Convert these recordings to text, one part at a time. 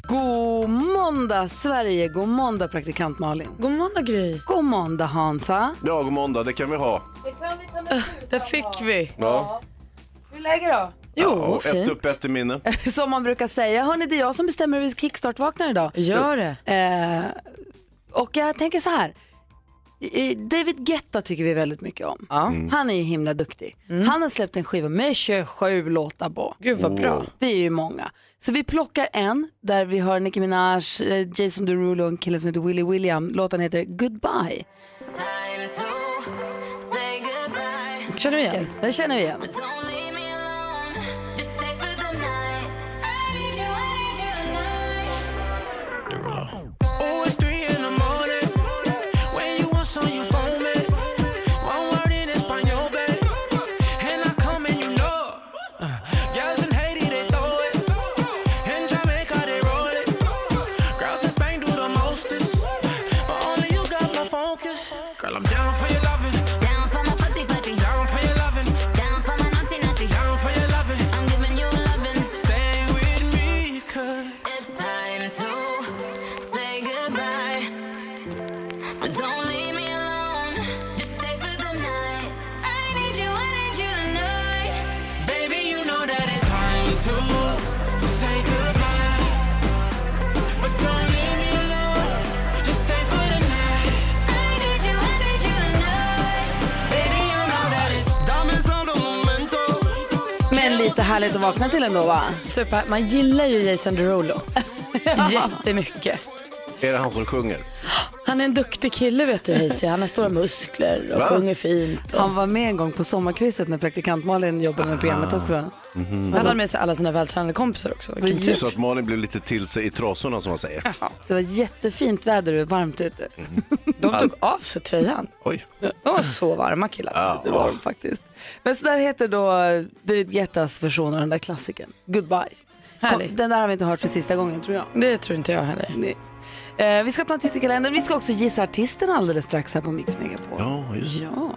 God måndag Sverige, god måndag praktikant Malin. God måndag Gry. God måndag Hansa. Ja, god måndag. Det kan vi ha. Det fick vi. Ja. Hur är läget då? Jo, ja ett fint. upp, ett i minne. Som man brukar säga. Hörni, det är jag som bestämmer hur vi kickstart-vaknar idag. Gör det. Eh, och jag tänker så här. David Guetta tycker vi väldigt mycket om. Han är ju himla duktig. Han har släppt en skiva med 27 låtar på. Gud vad bra. Det är ju många. Så vi plockar en där vi hör Nicki Minaj, eh, Jason Derulo och en kille som heter Willy William. Låten heter Goodbye. Känner vi igen? Den känner vi igen. Lite härligt att vakna till ändå va? Super. Man gillar ju Jason Derulo. Jättemycket. Är det han som sjunger? Han är en duktig kille vet du Hayes. Han har stora muskler och Va? sjunger fint. Och... Han var med en gång på sommarkrysset när praktikant Malin jobbade med programmet också. Han hade med sig alla sina vältränade kompisar också. Vilken. Så att Malin blev lite till sig i trasorna som man säger. Det var jättefint väder och varmt ute. De tog av sig tröjan. Oj. De var så varma killar. Ja. Det var de faktiskt. Men så där heter då David Guettas version av den där klassikern. Goodbye. Härlig. Den där har vi inte hört för sista gången tror jag. Det tror inte jag heller. Nej. Eh, vi ska ta en titt i kalendern. Vi ska också gissa artisten alldeles strax här på Mix Megapol. Ja, just det. Ja.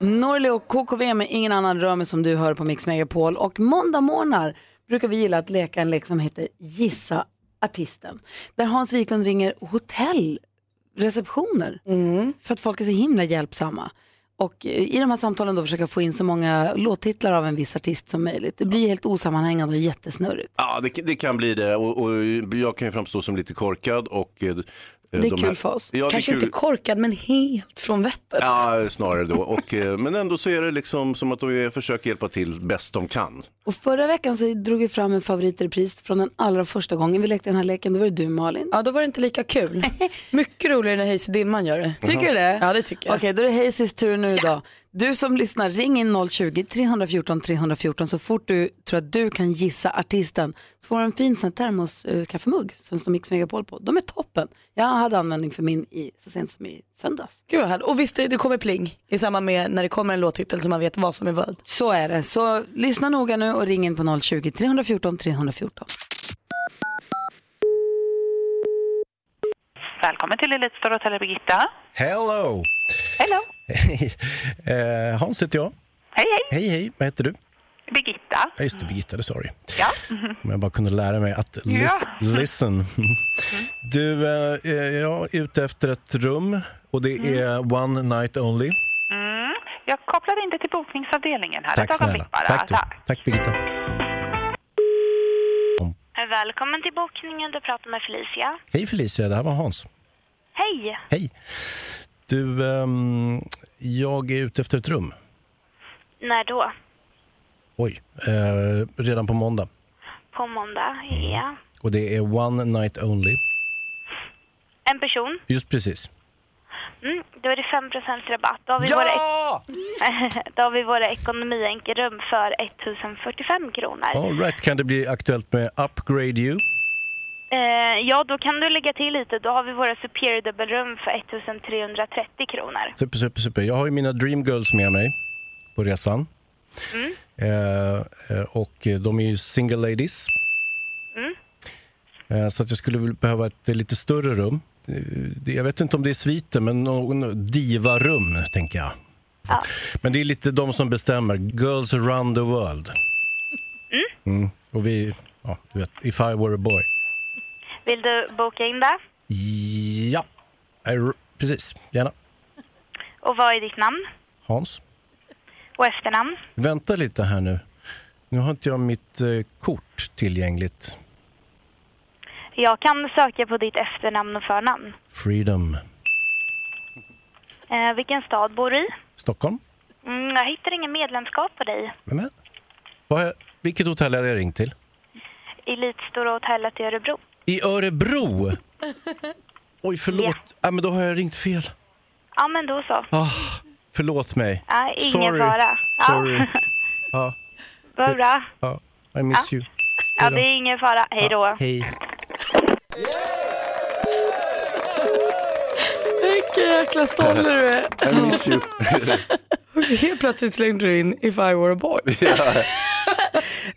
Norli och KKV med Ingen annan rör mig som du hör på Mix Megapol. Och måndag morgnar brukar vi gilla att leka en lek som heter Gissa artisten. Där Hans Wiklund ringer hotellreceptioner för att folk är så himla hjälpsamma. Och i de här samtalen då försöka få in så många låttitlar av en viss artist som möjligt. Det blir helt osammanhängande och jättesnurrigt. Ja, det, det kan bli det. Och, och jag kan ju framstå som lite korkad. Och, eh, det är de kul för oss. Ja, Kanske inte korkad men helt från vettet. Ja, snarare då. Och, eh, men ändå så är det liksom som att de försöker hjälpa till bäst de kan. Och förra veckan så drog vi fram en favorit i repris från den allra första gången vi lekte den här leken. Då var det du Malin. Ja, då var det inte lika kul. Mycket roligare när Hayes Dimman gör det. Tycker du det? Ja, det tycker jag. Okej, då är det Hazys tur nu då. Du som lyssnar, ring in 020-314 314 så fort du tror att du kan gissa artisten så får du en fin sån här termos uh, kaffemugg som står Mix Megapol på. De är toppen. Jag hade användning för min i, så sent som i söndags. Gud vad härligt. Och visst, det kommer pling i samband med när det kommer en låttitel så man vet vad som är vad. Så är det. Så lyssna noga nu och ring in på 020-314 314. Välkommen till Elitstore Hotel Birgitta. Hello! Hello. Hej. Eh, Hans heter jag. Hej, hej. Hej, hej. Vad heter du? Birgitta. Ja, just det, Birgitta, det sa du. Ja. Om jag bara kunde lära mig att lis- Ja. listen. Du, eh, eh, jag är ute efter ett rum och det är one night only. Mm. Jag kopplar in det till bokningsavdelningen här. Tack Ett snälla. bara. Tack, du. Tack Birgitta. Välkommen till bokningen. Du pratar med Felicia. Hej Felicia, det här var Hans. Hej. Hej. Du, ehm, jag är ute efter ett rum. När då? Oj, eh, redan på måndag. På måndag? Ja. Och det är one night only. En person? Just precis. Mm, då är det 5 rabatt. Då har vi våra, då har vi våra ekonomienkelrum för 1045 kronor. All right, kan det bli aktuellt med upgrade you? Eh, ja, då kan du lägga till lite. Då har vi våra Superior dubbelrum för 1330 kronor. Super, super, super. Jag har ju mina Dream Girls med mig på resan. Mm. Eh, eh, och de är ju single ladies. Mm. Eh, så att jag skulle behöva ett lite större rum. Eh, Jag vet inte om det är sviten, men någon diva-rum, tänker jag. Ja. Men det är lite de som bestämmer. Girls around the world. Mm. Och vi, ja, du vet, if I were a boy. Vill du boka in det? Ja, I- precis. Gärna. Och vad är ditt namn Hans. och efternamn? Vänta lite här nu. Nu har inte jag mitt eh, kort tillgängligt. Jag kan söka på ditt efternamn och förnamn. Freedom. Eh, vilken stad bor du i? Stockholm. Mm, jag hittar ingen medlemskap på dig. Är Vad är, Vilket hotell har jag ringt till? Elitstora hotellet i Örebro. I Örebro? Oj, förlåt. Ja. men då har jag ringt fel. Ja, men då så. Ah, förlåt mig. Ja, ingen Sorry. fara. Ja. Sorry. Ja, Vad bra. ja, I miss Ja. you. Ja, det är ingen fara. Hej då. Hej. Vilken jäkla stolle du är. I miss you. Helt plötsligt slängde du in If I were a boy.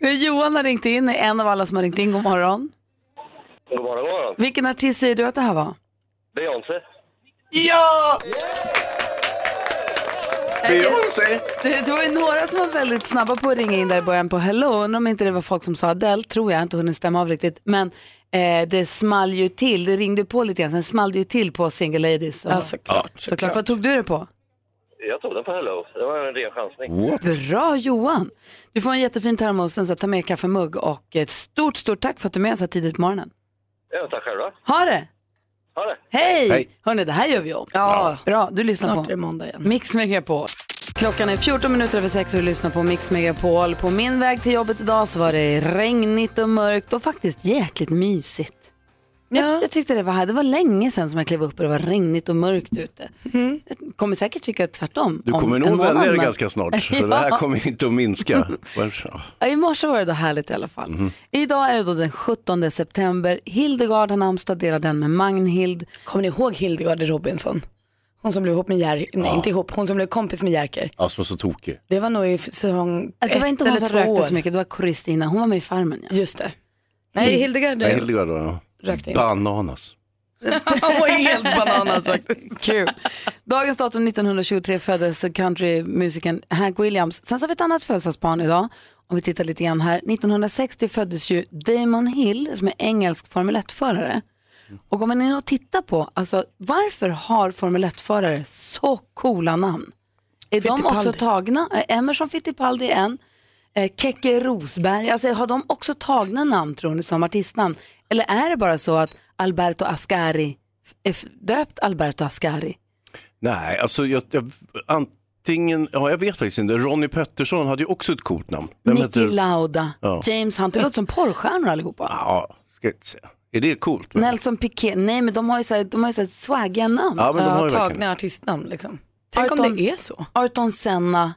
Johan har ringt in, är en av alla som har ringt in. God morgon. God morgon, god morgon. Vilken artist säger du att det här var? Beyoncé. Ja! Beyoncé! Det, det var ju några som var väldigt snabba på att ringa in där i början på Hello. Undrar om inte det var folk som sa Adele, tror jag, inte hunnit stämma av riktigt. Men eh, det small ju till, det ringde på lite grann, sen small det ju till på Single Ladies. Och, Ja, såklart, såklart. Vad tog du det på? Jag tog den på Hello. Det var en ren chansning. Bra Johan! Du får en jättefin termos, en så här, ta med kaffemugg och ett stort, stort tack för att du är med så här tidigt på morgonen. Ja, tack själva. Ha det! Ha det. Hej! Hej. Hörni, det här gör vi om. Ja. Bra, du lyssnar Snart på är det måndag igen. Mix Megapol. Klockan är 14 minuter över sex och du lyssnar på Mix Megapol. På min väg till jobbet idag så var det regnigt och mörkt och faktiskt jäkligt mysigt. Jag, jag tyckte det var här. Det var länge sedan som jag klev upp och det var regnigt och mörkt ute. Jag kommer säkert tycka tvärtom. Du om kommer nog vänja dig ganska snart. Så det här Ja. kommer inte att minska. Ja, I morse var det då härligt i alla fall. Mhm. Idag är det då den 17 september. Hildegard har namnsdag, delar den med Magnhild. Kommer ni ihåg Hildegard Robinson? Hon som blev ihop med Jerker, nej inte ihop, hon som blev kompis med Jerker. Ja, som var så tokig. Det var nog i säsong Alltså, det var inte hon som rökte år. så mycket, det var Kristina. Hon var med i Farmen. Ja. Just det. Nej, Hildegard. Nej, Hildegard då, ja. Rökte inte. Bananas. Hon var helt bananas faktiskt. Kul. Dagens datum 1923 föddes countrymusikern Hank Williams. Sen så har vi ett annat födelsedagsbarn idag. Om vi tittar lite grann här. 1960 föddes ju Damon Hill som är engelsk Formel 1-förare. Och om man är inne och tittar på, alltså varför har Formel 1-förare så coola namn? Är de också tagna? Emerson Fittipaldi är en. Eh, Keke Rosberg, alltså har de också tagna namn tror ni som artistnamn? Eller är det bara så att Alberto Ascari är f- döpt Alberto Ascari? Nej, alltså jag, jag, antingen, ja jag vet faktiskt inte. Ronnie Pettersson hade ju också ett coolt namn. Vem Niki heter- Lauda, Ja. James Hunt, det låter som porrstjärnor allihopa. Ja, ska jag inte säga. Är det coolt? Nelson Piquet, nej men de har ju så här, de har ju så här swaggiga namn. Ja, men de har ju verkligen- Tagna artistnamn liksom. Tänk om det är så. Ayrton Senna,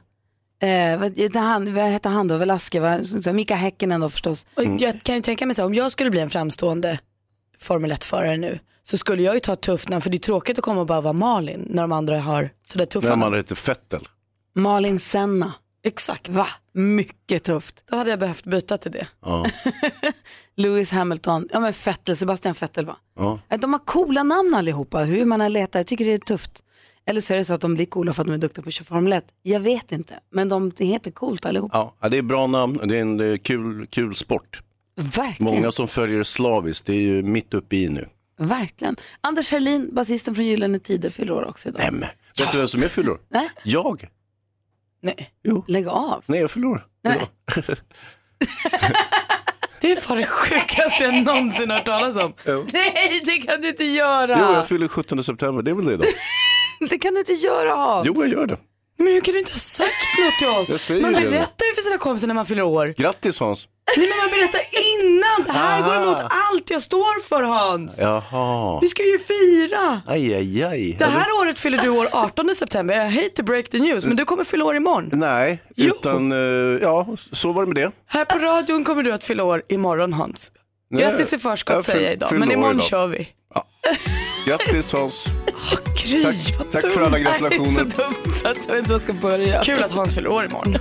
eh, vad, han, vad heter han då, så- Mika Häkkinen då förstås. Och jag kan ju tänka mig så här, om jag skulle bli en framstående Formel 1-förare nu så skulle jag ju ta ett tufft namn för det är tråkigt att komma och bara vara Malin när de andra har sådär tuffa När namn. man heter Fettel. Malin Senna. Exakt. Va? Mycket tufft. Då hade jag behövt byta till det. Ja. Lewis Hamilton, ja men Vettel, Sebastian Vettel va? Ja. Eh, De har coola namn allihopa, hur man än letar, jag tycker det är tufft. Eller så är det så att de blir coola för att de är duktiga på att köra Formel 1. Jag vet inte, men de det heter coolt allihopa. Ja, ja, det är bra namn. Det är en det är kul, kul sport. Verkligen. Många som följer slaviskt. Det är ju mitt uppe i nu. Verkligen. Anders Herlin, basisten från Gyllene Tider, fyller år också idag. Nej, men, Vet du vem som är fyller år? Nej. Jag. Nej. Jo. Lägg av. Nej, jag fyller år. Nej. Det är fan det sjukaste jag någonsin hört talas om. Jo. Nej, det kan du inte göra. Jo, jag fyller 17 september. Det är väl det då? Det kan du inte göra Hans. Jo, jag gör det. Men hur kan du inte ha sagt något till oss? Jag säger man det. berättar ju för sina kompisar när man fyller år. Grattis Hans. Nej men man berättar innan. Det här Aha. går emot allt jag står för Hans. Jaha. Vi ska ju fira. Aj, aj, aj. Det här året fyller du år 18 september. Jag hate to break the news men du kommer fylla år imorgon. Nej, Jo. utan eh, ja, så var det med det. Här på radion kommer du att fylla år imorgon Hans. Grattis i förskott Jag säger jag idag, men imorgon idag. kör vi. Grattis Hans. Gry, tack tack dumt. för alla gratulationer. så dumt så att jag vet inte var jag ska börja. Kul att Hans fyller år imorgon.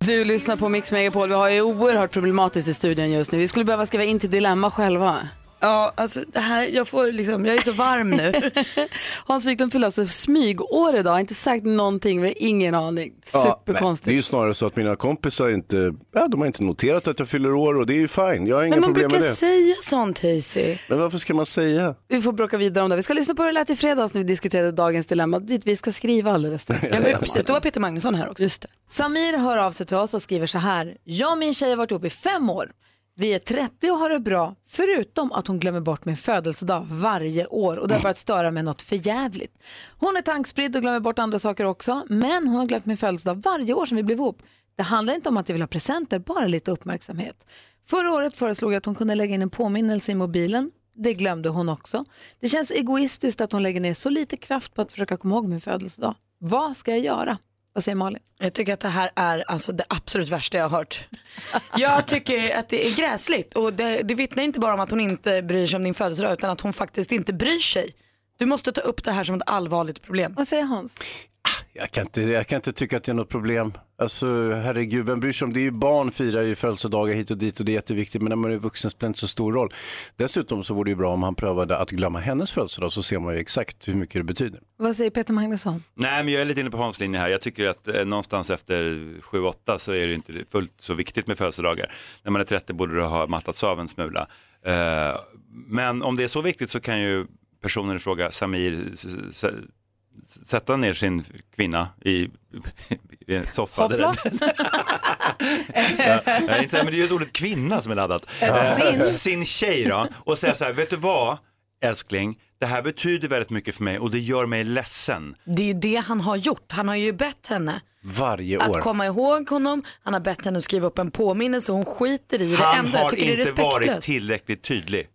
Du lyssnar på Mix Megapol. Vi har ju oerhört problematiskt i studion just nu. Vi skulle behöva skriva in till Dilemma själva. Ja, alltså det här, jag får liksom, jag är så varm nu. Hans Wiklund fyller alltså smygår idag, har inte sagt någonting, vi har ingen aning. Ja, Superkonstigt. det är ju snarare så att mina kompisar inte, ja, de har inte noterat att jag fyller år och det är ju fine. Jag har inga Men man problem brukar med det. säga sånt Hayesy. Men varför ska man säga? Vi får bråka vidare om det. Vi ska lyssna på hur det lät i fredags när vi diskuterade dagens dilemma, dit vi ska skriva alldeles strax. Ja, men precis, då var Peter Magnusson här också. Just det. Samir hör av sig till oss och skriver så här. Jag och min tjej har varit ihop i fem år. Vi är 30 och har det bra, förutom att hon glömmer bort min födelsedag varje år och det har börjat störa mig något förjävligt. Hon är tankspridd och glömmer bort andra saker också, men hon har glömt min födelsedag varje år sedan vi blev ihop. Det handlar inte om att jag vill ha presenter, bara lite uppmärksamhet. Förra året föreslog jag att hon kunde lägga in en påminnelse i mobilen. Det glömde hon också. Det känns egoistiskt att hon lägger ner så lite kraft på att försöka komma ihåg min födelsedag. Vad ska jag göra? Vad säger Malin? Jag tycker att det här är alltså det absolut värsta jag har hört. Jag tycker att det är gräsligt och det, det vittnar inte bara om att hon inte bryr sig om din födelsedag utan att hon faktiskt inte bryr sig. Du måste ta upp det här som ett allvarligt problem. Vad säger Hans? Jag kan, inte, jag kan inte tycka att det är något problem. Alltså herregud, vem bryr sig om det? är ju barn firar ju födelsedagar hit och dit och det är jätteviktigt. Men när man är vuxen spelar det inte så stor roll. Dessutom så vore det ju bra om han prövade att glömma hennes födelsedag så ser man ju exakt hur mycket det betyder. Vad säger Peter Magnusson? Nej, men jag är lite inne på Hans linje här. Jag tycker att eh, någonstans efter 7-8 så är det inte fullt så viktigt med födelsedagar. När man är 30 borde det ha mattats av en smula. Eh, men om det är så viktigt så kan ju personen i fråga, Samir, sätta ner sin kvinna i, en soffa. Hoppla. Ja, inte, men det är ju ett ordet kvinna som är laddat. Eh, Sin. sin tjej då, och säga så här, vet du vad älskling, det här betyder väldigt mycket för mig och det gör mig ledsen. Det är ju det han har gjort. Han har ju bett henne Varje att år. komma ihåg honom. Han har bett henne att skriva upp en påminnelse. Hon skiter i det. Han. Jag har inte varit tillräckligt tydlig.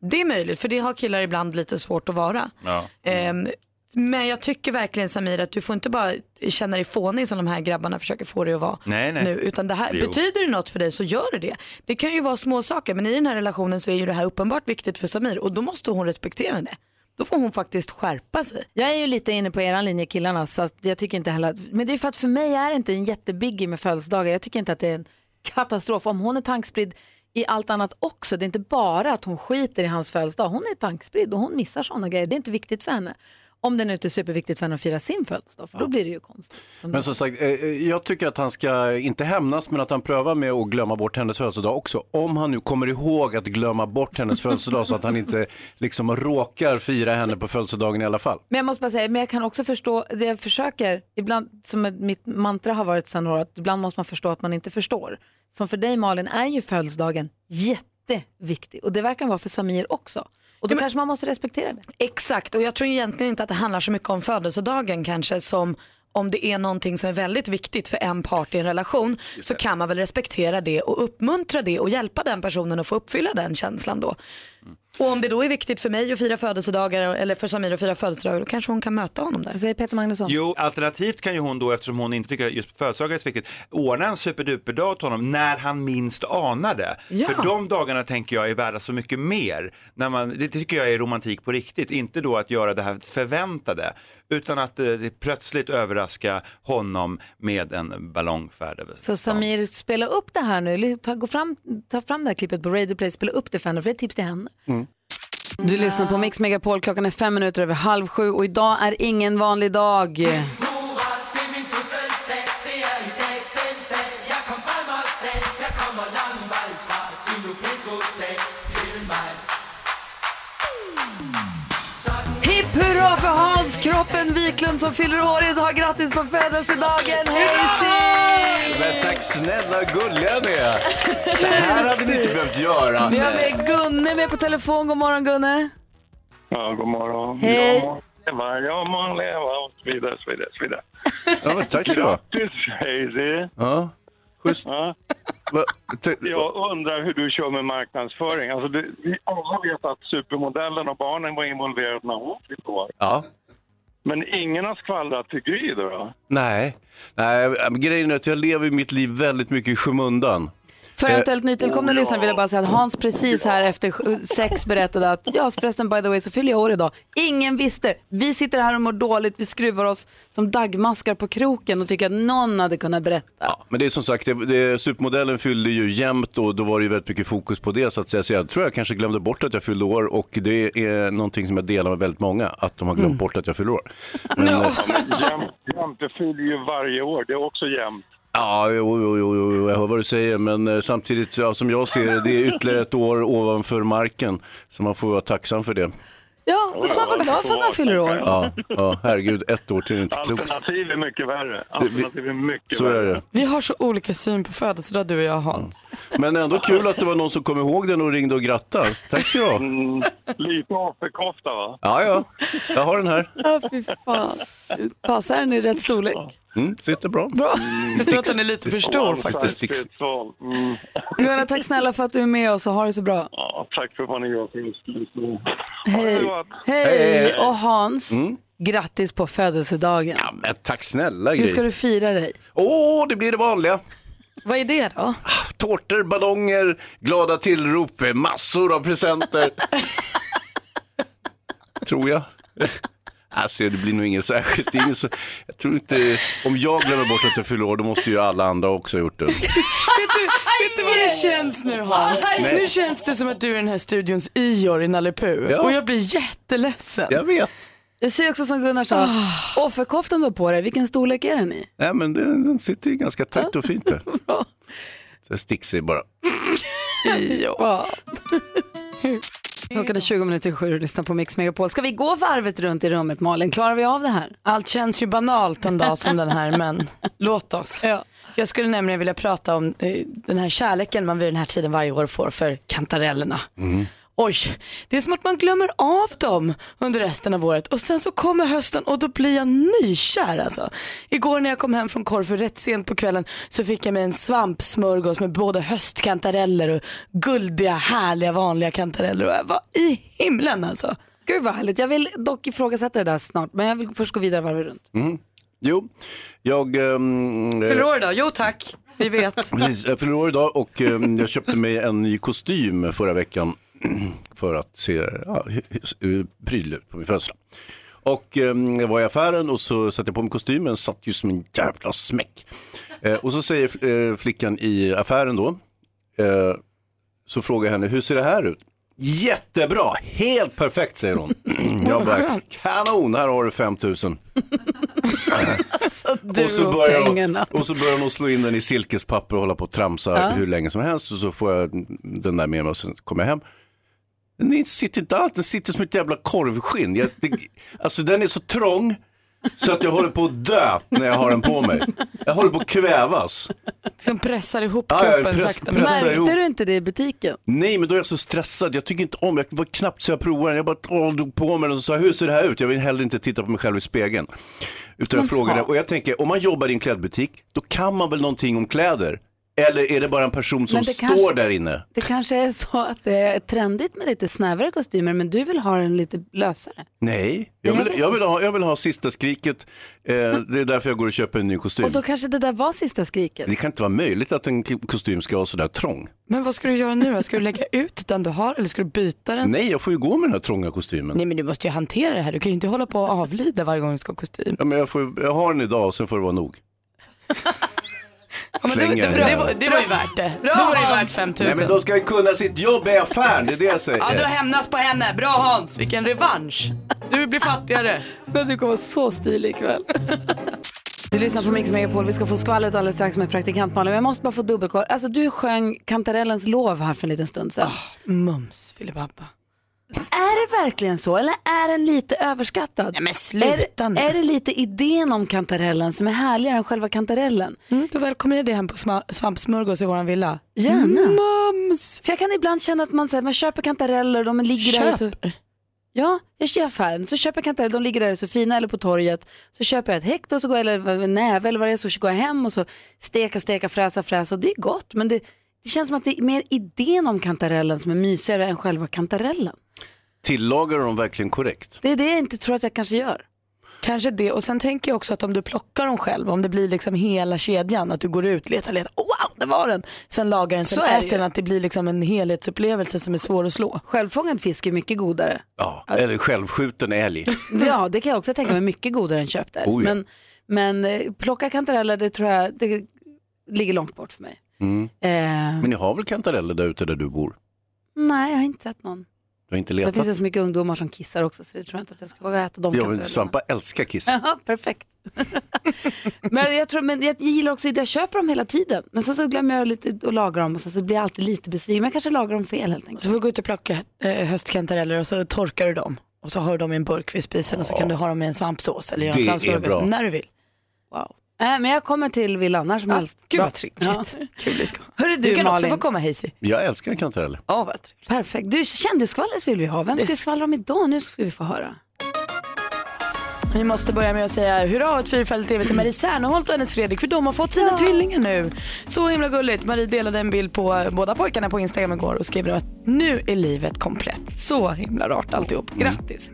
Det är möjligt, för det har killar ibland lite svårt att vara. Ja. Ehm, men jag tycker verkligen Samir att du får inte bara känna dig fånig som de här grabbarna försöker få dig att vara Nej, nej. nu. Utan det här, Jo. betyder det något för dig så gör det det. Det kan ju vara små saker men i den här relationen så är ju det här uppenbart viktigt för Samir och då måste hon respektera det. Då får hon faktiskt skärpa sig. Jag är ju lite inne på eran linje killarna, så jag tycker inte heller, men det är för att för mig är det inte en jättebiggie med födelsedagar. Jag tycker inte att det är en katastrof. Om hon är tankspridd i allt annat också, det är inte bara att hon skiter i hans födelsedag. Hon är tankspridd och hon missar sådana grejer. Det är inte viktigt för henne. Om det nu inte är superviktigt för henne att fira sin födelsedag, för då blir det ju konstigt. Men som sagt, eh, eh, jag tycker att han ska inte hämnas men att han prövar med att glömma bort hennes födelsedag också. Om han nu kommer ihåg att glömma bort hennes födelsedag så att han inte liksom råkar fira henne på födelsedagen i alla fall. Men jag måste bara säga, men jag kan också förstå, det jag försöker, ibland, som mitt mantra har varit sedan några att ibland måste man förstå att man inte förstår. Som för dig Malin är ju födelsedagen jätteviktig och det verkar vara för Samir också. Och då kanske man måste respektera det. Exakt och jag tror egentligen inte att det handlar så mycket om födelsedagen kanske som om det är någonting som är väldigt viktigt för en part i en relation så kan man väl respektera det och uppmuntra det och hjälpa den personen att få uppfylla den känslan då. Och om det då är viktigt för mig att fira födelsedagar eller för Samir att fira födelsedagar då kanske hon kan möta honom där. Säger Peter Magnusson. Jo, alternativt kan ju hon då, eftersom hon inte tycker att just födelsedagar är så viktigt, ordna en superduperdag åt honom när han minst anar det. Ja. För de dagarna tänker jag är värda så mycket mer. När man, det tycker jag är romantik på riktigt, inte då att göra det här förväntade, utan att eh, plötsligt överraska honom med en ballongfärd Så Samir, spela upp det här nu, ta, gå fram, ta fram det här klippet på Radio Play, spela upp det för henne, för det är ett tips till henne. Du lyssnar på Mix Megapol, klockan är fem minuter över halv sju och idag är ingen vanlig dag. Hans Kroppen Wiklund som fyller år idag. Grattis på födelsedagen, hej Siv! Men tack snälla gulliga ni är. Det här hade ni inte behövt göra. Vi har med Gunne med på telefon. God morgon Gunne. Ja, god morgon. Hej. Ja, leva, ja, må leva och så vidare, så vidare, så vidare. Ja, men tack så. Grattis, Hazy. Ja, schysst. Ja. Jag undrar hur du kör med marknadsföring. Alltså, vi alla vet att supermodellen och barnen var involverade när hon fyllde år. ja. Men ingen har skvallrat till Gry då? Nej, Nej äh, grejen är att jag lever mitt liv väldigt mycket i skymundan. För eventuellt nytillkomna lyssnare vill jag bara säga att Hans precis här efter sex berättade att ja förresten by the way så fyller jag år idag. Ingen visste. Vi sitter här och mår dåligt, vi skruvar oss som dagmaskar på kroken och tycker att någon hade kunnat berätta. Men det är som sagt, det, det, supermodellen fyllde ju jämnt och då var det ju väldigt mycket fokus på det. Så, att säga. så jag tror jag kanske glömde bort att jag fyllde år och det är någonting som jag delar med väldigt många, att de har glömt Mm. bort att jag fyller år. Men, eh, Jämt, jämt, det fyller ju varje år. Det är också jämnt. Ja, jo, jo, jo, jo, jag hör vad du säger, men eh, samtidigt ja, som jag ser det, det är ytterligare ett år ovanför marken, så man får vara tacksam för det. Ja, då ska man vara glad för att man fyller år. Ja, ja herregud, ett år till är inte klokt. Alternativ är mycket värre. Alternativ är mycket Så är värre. det. Vi har så olika syn på födelsedag du och jag Hans. Men ändå kul att det var någon som kom ihåg den och ringde och grattade. Tack ska du ha. Mm, lite offerkofta va? Ja, ja, jag har den här. Ja, fy fan. Passar den i rätt storlek? Mm, sitter bra. Bra. Jag tror att den är lite för stor faktiskt. Mm. Johanna, tack snälla för att du är med oss och har det så bra. Tack för vad ni gör för oss. Hej. Hej. Hej. Och Hans, Mm. grattis på födelsedagen. Ja, men tack snälla Hur ska du fira dig? Åh, det blir det vanliga. Vad är det då? Tårtor, ballonger, glada tillrop, massor av presenter. Tror jag. Alltså, det blir nog inget särskilt. Ingen så, jag tror inte, om jag glömmer bort att jag fyller år, då måste ju alla andra också ha gjort det. Vet du, vet du vad det känns nu Hans? Nej. Nu känns det som att du är den här studions Ior i Nalle. Ja. Och jag blir jätteledsen. Jag vet. Jag säger också som Gunnar sa, offerkoftan du har på dig, vilken storlek är den i? Nej, men den, den sitter ju ganska tajt och fint där. Det sticker sig bara. Ja. Klockan är 20 minuter i sju och lyssnar på Mix Megapol. Ska vi gå varvet runt i rummet Malin? Klarar vi av det här? Allt känns ju banalt en dag som den här men låt oss. Ja. Jag skulle nämligen vilja prata om eh, den här kärleken man vid den här tiden varje år får för kantarellerna. Oj, det är som att man glömmer av dem under resten av året och sen så kommer hösten och då blir jag nykär alltså. Igår när jag kom hem från Korfu rätt sent på kvällen så fick jag mig en svampsmörgås med både höstkantareller och guldiga härliga vanliga kantareller och jag var i himlen alltså. Gud vad härligt. Jag vill dock ifrågasätta det där snart, men jag vill först gå vidare varvet runt. Mm. Jo, jag... Um, Fyller idag? Jo tack, vi vet. Precis, jag fyller år idag och ehm, jag köpte mig en ny kostym förra veckan för att se ja, hy- prydlig ut på min födelsedag. Och ehm, jag var i affären och så satte jag på mig kostymen, satt ju som en jävla smäck. Eh, och så säger eh, flickan i affären då, eh, så frågar jag henne, hur ser det här ut? Jättebra, helt perfekt säger hon. jag bara, kanon, här har du 5000. Alltså du och, så och börjar pengarna. hon, och så börjar hon slå in den i silkespapper och hålla på och tramsa Ja. hur länge som helst. Och så får jag den där med mig och sen kommer jag hem. Den sitter inte alls, den sitter som ett jävla korvskinn. Jag, det, alltså den är så trång så att jag håller på att dö när jag har den på mig. Jag håller på att kvävas. Som pressar ihop Ja, kroppen press- sakta men pressar säkert. ihop. Märkte du inte det i butiken? Nej, men då är jag så stressad. Jag tycker inte om, jag var knappt så jag provade den. Jag bara åh, drog på mig den och sa, hur ser det här ut? Jag vill heller inte titta på mig själv i spegeln. Utan jag frågade, och jag tänker, om man jobbar i en klädbutik, då kan man väl någonting om kläder? Eller är det bara en person som står kanske- där inne? Det kanske är så att det är trendigt med lite snävare kostymer, men du vill ha den lite lösare. Nej, jag vill, jag vill, ha, jag vill ha sista skriket. Eh, det är därför jag går och köper en ny kostym. Och då kanske det där var sista skriket. Det kan inte vara möjligt att en kostym ska vara sådär trång. Men vad ska du göra nu då? Ska du lägga ut den du har eller ska du byta den? Nej, jag får ju gå med den här trånga kostymen. Nej men du måste ju hantera det här. Du kan ju inte hålla på och avlida varje gång du ska ha kostym. Ja, men jag, får, jag har den idag och sen får det vara nog. Ja, men det, det, det, var, det var ju värt det. Då var det ju värt 5000. Nej, men de ska ju kunna sitt jobb i affären, det är det jag säger. Ja, du har hämnats på henne. Bra Hans, vilken revansch. Du blir fattigare. Men du kommer vara så stilig ikväll. Du lyssnar på Mix Megapol, vi ska få skvallret alldeles strax med praktikant Malin. Men jag måste bara få dubbelkolla. Alltså du sjöng Kantarellens lov här för en liten stund sedan. Mums filibabba. Är det verkligen så eller är den lite överskattad? Nej men sluta nu. är, är det lite idén om kantarellen som är härligare än själva kantarellen? Mm, då välkomnar jag dig hem på svampsmörgås i våran villa. Gärna. Mums. För jag kan ibland känna att man, så här, man köper kantareller, de ligger där så... Ja, jag kör i affären, så köper jag kantareller, de ligger där så fina eller på torget. Så köper jag ett häkt och så går jag, eller näve eller vad det är, så går jag hem och så steka, steka, fräsa, fräsa och det är gott. Men det, det känns som att det är mer idén om kantarellen som är mysigare än själva kantarellen. Tillagar de verkligen korrekt? Det är det jag inte tror att jag kanske gör. Kanske det och sen tänker jag också att om du plockar dem själv, om det blir liksom hela kedjan, att du går ut, letar, letar, oh, wow, det var den. Sen lagar den, sen Så är det äter den, att det blir liksom en helhetsupplevelse som är svår att slå. Självfångad fisk är mycket godare. Ja, eller självskjuten älg. Ja, det kan jag också tänka mig mycket godare än köpt där. Oh ja. Men, men eh, plocka kantareller, det tror jag, det ligger långt bort för mig. Mm. Eh, Men ni har väl kantareller där ute där du bor? nej, jag har inte sett någon. Du har inte Det letat? finns ju så mycket ungdomar som kissar också så det tror jag inte att jag ska våga äta de kantarellerna. Svampa älskar kiss. Ja, perfekt. men jag, tror, men jag gillar också att jag köper dem hela tiden. Men sen så glömmer jag lite att laga dem och sen så blir jag alltid lite besviken. Men jag kanske lagar dem fel helt enkelt. Så får du gå ut och plocka äh, höstkantareller och så torkar du dem. Och så har du dem i en burk vid spisen och så kan du ha dem i en svampsås eller göra en Det är svampsmörgås bra. när du vill. Wow. Äh, men jag kommer till villan när som helst. Gud vad trevligt. Kul vi ska. Hörru du, Du kan också Malin. få komma Hazy. Jag älskar kantareller. Ja, vad trevligt. Perfekt. Du, kändisskvallret vill vi ha. Vem ska vi skvallra om idag? Nu ska vi få höra. Vi måste börja med att säga hurra ett fyrfaldigt TV till Marie Serneholt och hennes Fredrik för de har fått sina tvillingar nu. Så himla gulligt. Marie delade en bild på båda pojkarna på Instagram igår och skrev att nu är livet komplett. Så himla rart alltihop. Grattis.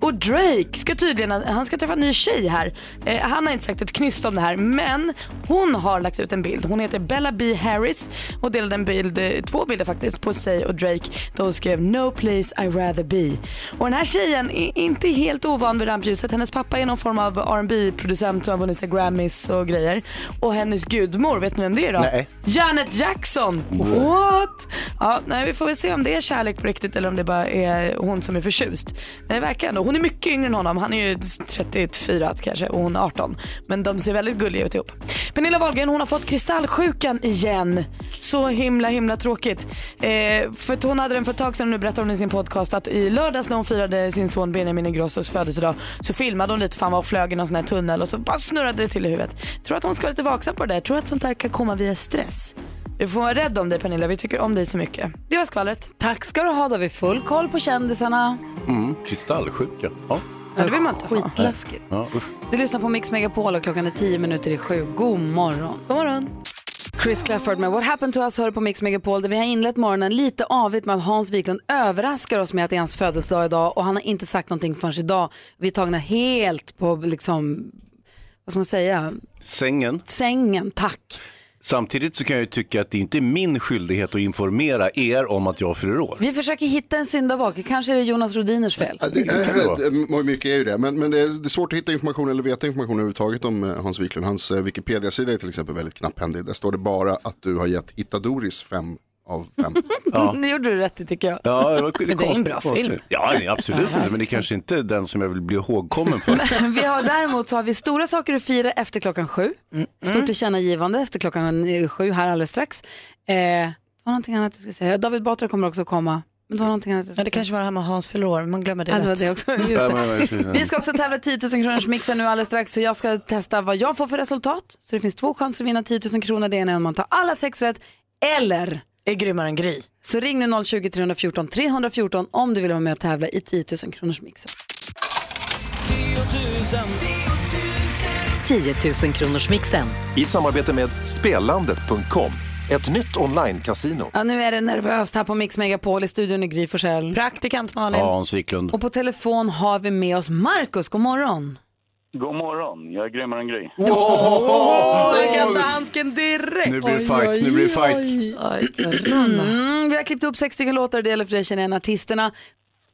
Och Drake ska tydligen, han ska träffa en ny tjej här. Eh, han har inte sagt ett knyst om det här men hon har lagt ut en bild. Hon heter Bella B Harris och delade en bild, eh, två bilder faktiskt på sig och Drake där hon skrev No place I rather be. Och den här tjejen är inte helt ovan vid rampljuset. Hennes pappa är någon form av R&B producent som har vunnit sig Grammys och grejer. Och hennes gudmor, vet ni vem det är då? Nej. Janet Jackson. What? Ja, nej, vi får väl se om det är kärlek på riktigt eller om det bara är hon som är förtjust. Men det verkar ändå, hon är mycket yngre än honom. Han är ju 34 kanske och hon är 18. Men de ser väldigt gulliga ut ihop. Pernilla Wahlgren hon har fått kristallsjukan igen. Så himla himla tråkigt. Eh, för hon hade den för ett tag sedan, nu berättar hon i sin podcast att i lördags när hon firade sin son Benjamin Ingrossos födelsedag så filmade hon lite för han var och flög i någon sån här tunnel och så bara snurrade det till i huvudet. Tror att hon ska vara lite vaksam på det där. Tror att sånt här kan komma via stress. Du får vara rädd om dig Pernilla, vi tycker om dig så mycket. Det var skvallret. Tack ska du ha, då har vi full koll på kändisarna. Mm, kristallsjuka. Ja. Ja, det vill man inte. Skitläskigt. Ja. Du lyssnar på Mix Megapol och klockan är tio minuter i sju. God morgon. God morgon. Chris Clafford med What Happened To Us hör på Mix Megapol där vi har inlett morgonen lite avigt med att Hans Wiklund överraskar oss med att det är hans födelsedag idag och han har inte sagt någonting förrän idag. Vi är tagna helt på liksom, vad ska man säga, Sängen. sängen, tack. Samtidigt så kan jag ju tycka att det inte är min skyldighet att informera er om att jag fyller år. Vi försöker hitta en syndabock, kanske är det Jonas Rodiners fel. Ja, det, äh, mycket är ju det, men, men det, är, det är svårt att hitta information eller veta information överhuvudtaget om eh, Hans Wiklund. Hans eh, Wikipedia-sida är till exempel väldigt knapphändig. Där står det bara att du har gett Hitta Doris fem av fem. Det gjorde du rätt i tycker jag. Ja, det, var, det, Men det är en bra konstigt. film. Ja, nej, absolut inte, men det kanske inte är den som jag vill bli ihågkommen för. Vi har däremot så har vi stora saker att fira efter klockan sju. Stort tillkännagivande efter klockan sju här alldeles strax. Eh, det var någonting annat jag skulle säga. David Batra kommer också komma. Men det var någonting annat jag Ja, det kanske var det här med Hans fyller år, man glömmer det Ja, lätt. det också. Just Ja, det. men, men. Vi ska också tävla 10 000 kronors mixen nu alldeles strax så jag ska testa vad jag får för resultat. Så det finns två chanser att vinna 10 000 kronor. Det ena är om man tar alla sex rätt eller Är grymmare än Gry. så ring nu 020 314 314 om du vill vara med och tävla i 10 000 kronors mixen. 10 000 kronors mixen. I samarbete med Spelandet.com, ett nytt online-casino. Ja, nu är det nervöst här på Mix Megapol i studion i Gry Forssell. Praktikant Malin. Ja, Hans Wiklund. Och på telefon har vi med oss Markus. God morgon. God morgon, jag är grymmare än Gry. Åh, jag kastar handsken direkt. Nu blir det fight, nu blir det fight. Mm, vi har klippt upp sex stycken låtar, det gäller för dig att känna igen artisterna.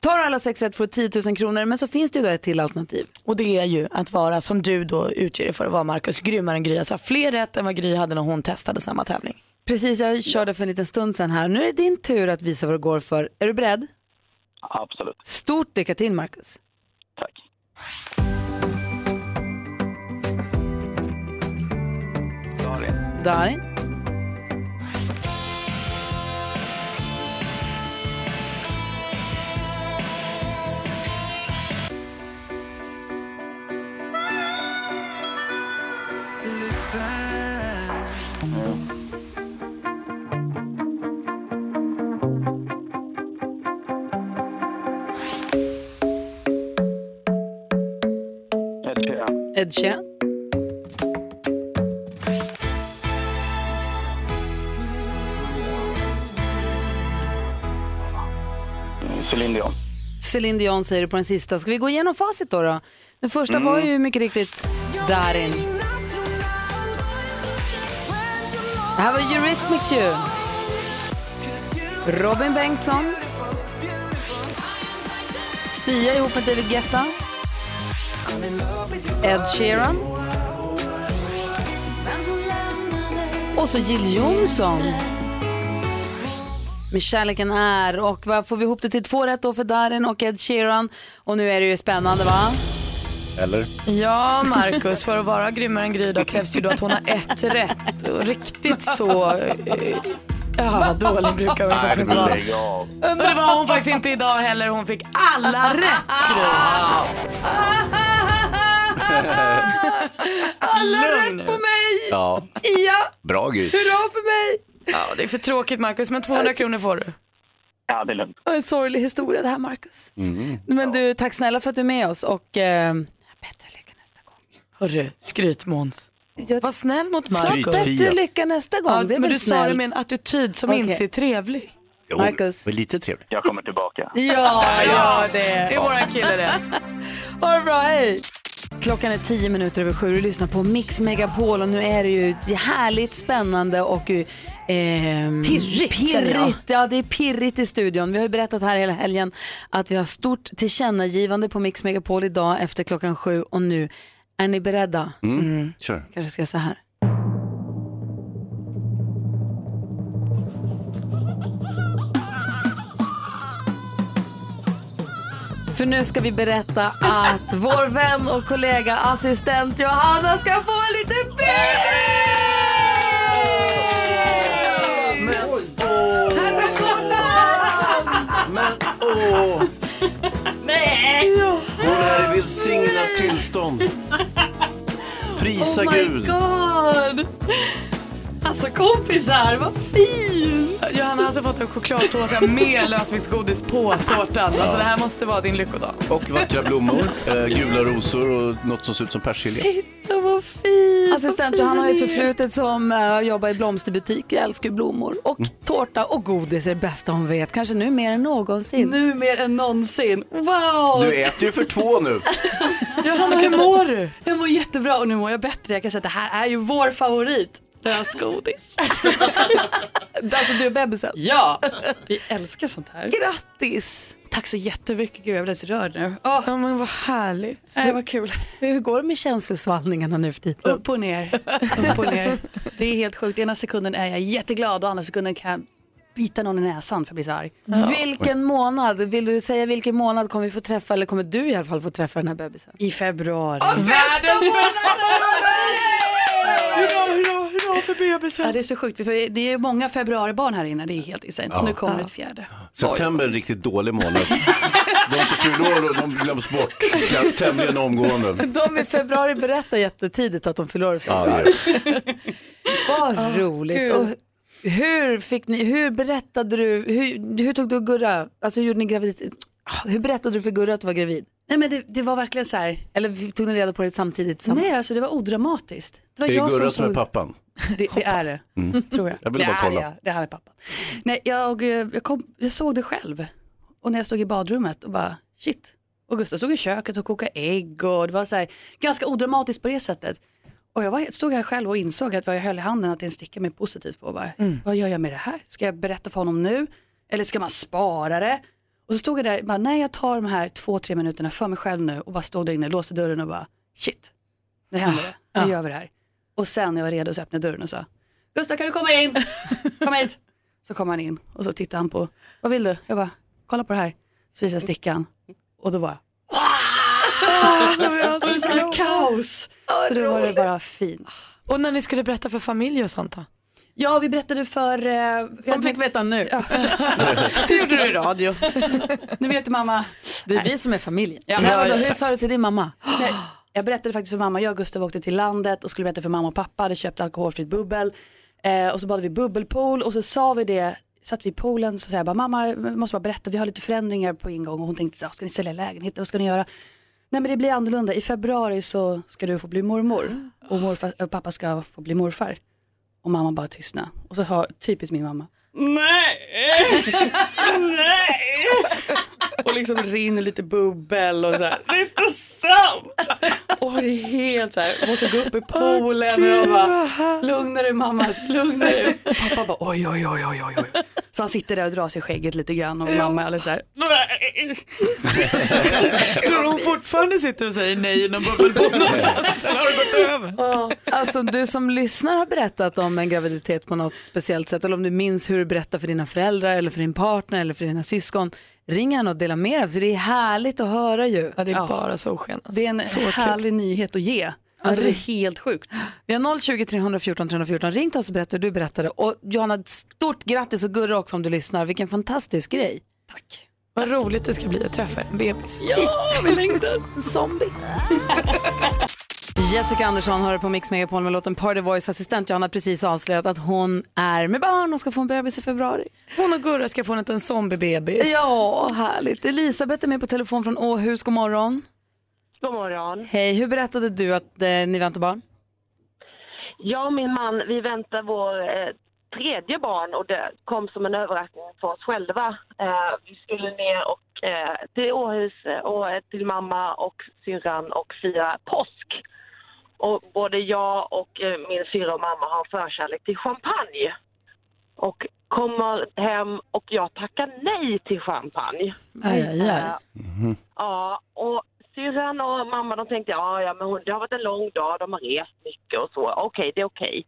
Tar du alla sex rätt får du 10 000 kronor, men så finns det ju då ett till alternativ. Och det är ju att vara, som du då utger dig för att vara Marcus, grymmare än Gry. Alltså fler rätt än vad Gry hade när hon testade samma tävling. Precis, jag körde för en liten stund sedan här. Nu är det din tur att visa vad det går för. Är du beredd? Absolut. Stort lycka till, Marcus. Tack. Darin. Darin. Ed Sheeran. Céline Dion säger du på den sista. Ska vi gå igenom facit då? då? Den första Mm. var ju mycket riktigt Darin. Det här var Eurythmics ju. Robin Bengtsson. Sia ihop med David Guetta. Ed Sheeran. Och så Jill Johnson. Med kärleken är. Och vad får vi ihop det till två rätt då för Darin och Ed Sheeran. Och nu är det ju spännande va? Eller? Ja, Markus, för att vara grymmare än Gry då krävs ju då att hon har ett rätt. Och riktigt så... eh, Ja, dålig brukar hon faktiskt inte vara. Men det var hon faktiskt inte idag heller. Hon fick alla rätt, Gry. Alla rätt på mig! Ja, Ja, bra Gry. hurra för mig! Ja, det är för tråkigt Markus, men 200 kronor får du. Ja, det är lugnt. Och en sorglig historia det här Marcus. Mm. Men du, tack snälla för att du är med oss och eh, Hörru, skryt-Måns. Var snäll mot så Markus. bättre lycka nästa gång. Ja, det är men väl du sa det snällt. med en attityd som Okej. inte är trevlig. Jo, Marcus. men lite trevligt. Jag kommer tillbaka. Ja, gör det. Det är våran kille det. Ha det bra, hej! Klockan är tio minuter över sju och du lyssnar på Mix Megapol och nu är det ju härligt spännande och eh, Pirrigt, pirrigt. Ja, det är pirrigt i studion. Vi har ju berättat här hela helgen att vi har stort tillkännagivande på Mix Megapol idag efter klockan sju och nu är ni beredda? Mm. Kör. Kanske ska jag säga så här. För nu ska vi berätta att vår vän och kollega assistent Johanna ska få en liten bebis! Är välsignat tillstånd. Prisa Oh Gud. God! Alltså kompisar, vad fint! Johanna har alltså fått en chokladtårta med lösviktsgodis på tårtan. Alltså det här måste vara din lyckodag. Och vackra blommor, eh, gula rosor och något som ser ut som persilja. Titta vad fint! Assistent Johanna har ju ett förflutet som uh, jobbar i blomsterbutik. Jag älskar ju blommor. Och tårta och godis är det bästa hon vet. Kanske nu mer än någonsin. Nu mer än någonsin. Wow! Du äter ju för två nu. Johanna, hur mår du? Jag mår jättebra och nu mår jag bättre. Jag kan säga att det här är ju vår favorit. Lösgodis. alltså du är bebisen? Ja, vi älskar sånt här. Grattis! Tack så jättemycket. Gud, jag blir så rörd nu. Ja men vad härligt. Nej, vad kul. Hur går det med känslosvallningarna nu för tiden? Upp och ner. Upp och ner. Det är helt sjukt. Ena sekunden är jag jätteglad och andra sekunden kan jag bita någon i näsan för att bli så arg. Vilken månad? Vill du säga vilken månad kommer vi få träffa, eller kommer du i alla fall få träffa den här bebisen? I februari. Världens Hurra, hurra, hurra för bebisen. Ja, det är så sjukt, för det är många februaribarn här inne, det är helt insane. Ja. Nu kommer Ja. ett fjärde. September är en riktigt dålig månad. De som fyller de glöms bort tämligen omgående. De i februari berättar jättetidigt att de fyller i Ja, februari. Vad roligt. kul. Och hur, fick ni, hur berättade du, hur, hur tog du Gurra, alltså hur gjorde ni graviditet? Hur berättade du för Gurra att du var gravid? Nej men det, det var verkligen så här. Eller tog ni reda på det samtidigt? tillsammans? Nej alltså det var odramatiskt. Det var Det är jag Gurra som som är pappan. Det, det är det, Mm. tror jag. Jag ville bara det kolla. Är, jag. det här är pappan. Nej, jag, eh, jag, kom, jag såg det själv. Och när jag stod i badrummet och bara shit. Och Gustav stod i köket och kokade ägg och det var så här, ganska odramatiskt på det sättet. Och jag var, stod här själv och insåg att vad jag höll i handen att det är en sticka mig positivt på. Bara, Vad gör jag med det här? Ska jag berätta för honom nu? Eller ska man spara det? Och så stod jag där, bara, nej jag tar de här två, tre minuterna för mig själv nu och bara stod där inne, låste dörren och bara shit, nu händer det, nu gör vi det här. Och sen när jag var redo så öppnade jag dörren och sa, Gustav kan du komma in? Kom hit. Så kom han in och så tittade han på, vad vill du? Jag bara, kolla på det här. Så visade jag stickan och då vi har och så så glada. kaos. Så då var det bara fint. Och när ni skulle berätta för familj och sånt då? Ja, vi berättade för... Eh, De fick veta nu. Ja. Det gjorde du i radio. nu vet du mamma. Det är vi som är familjen. Ja, Nej, ja, hur sa du till din mamma? Nej, jag berättade faktiskt för mamma, jag och Gustav åkte till landet och skulle berätta för mamma och pappa, hade köpt alkoholfritt bubbel. Eh, och så badade vi bubbelpool och så sa vi det, satt vi i poolen så sa jag bara, mamma måste bara berätta, vi har lite förändringar på ingång och hon tänkte, så, ska ni sälja lägenheten, vad ska ni göra? Nej men det blir annorlunda, i februari så ska du få bli mormor och, morfar, och pappa ska få bli morfar. Och mamma bara tystna. Och så har typiskt min mamma. Nej! Nej! Och liksom rinner lite bubbel och så här. Det är inte sant! Och det är helt så här, jag måste gå upp i poolen och jag bara, lugna dig mamma, lugna dig. Och pappa bara oj, oj, oj, oj, oj. Så han sitter där och drar sig skägget lite grann och mamma är alldeles så här, Tror hon fortfarande sitter och säger nej i någon bubbelpool någonstans? Eller har det gått över? Alltså du som lyssnar har berättat om en graviditet på något speciellt sätt eller om du minns hur du berättar för dina föräldrar eller för din partner eller för dina syskon. Ring gärna och dela med dig för det är härligt att höra ju. Ja, det är bara solsken. det är en Så kul. härlig nyhet att ge. Alltså det är helt sjukt. Vi har 020 314 314. Ring till oss och berätta hur du berättade. Och Johanna, stort grattis och Gurra också om du lyssnar. Vilken fantastisk grej. Vad roligt det ska bli att träffa en bebis. Ja, vi längtar. En zombie. Jessica Andersson hör på Mix Megapol med låten Party Voice. Assistent Johanna har precis avslöjat att hon är med barn och ska få en bebis i februari. Hon och Gurra ska få en liten zombiebebis. Ja, härligt. Elisabeth är med på telefon från Åhus. God morgon. God morgon. Hej, hur berättade du att eh, ni väntar barn? Jag och min man, vi väntar vår eh, tredje barn och det kom som en överraskning för oss själva. Eh, vi skulle ner och, eh, till Åhus eh, och till mamma och syrran och fira påsk. Och både jag och eh, min syrra och mamma har förkärlek till champagne. Och kommer hem och jag tackar nej till champagne. Aj, aj, aj. Eh, Ja, och syrran och mamma de tänkte ja, ja men hon, det har varit en lång dag, de har rest mycket och så. Okej, det är okej.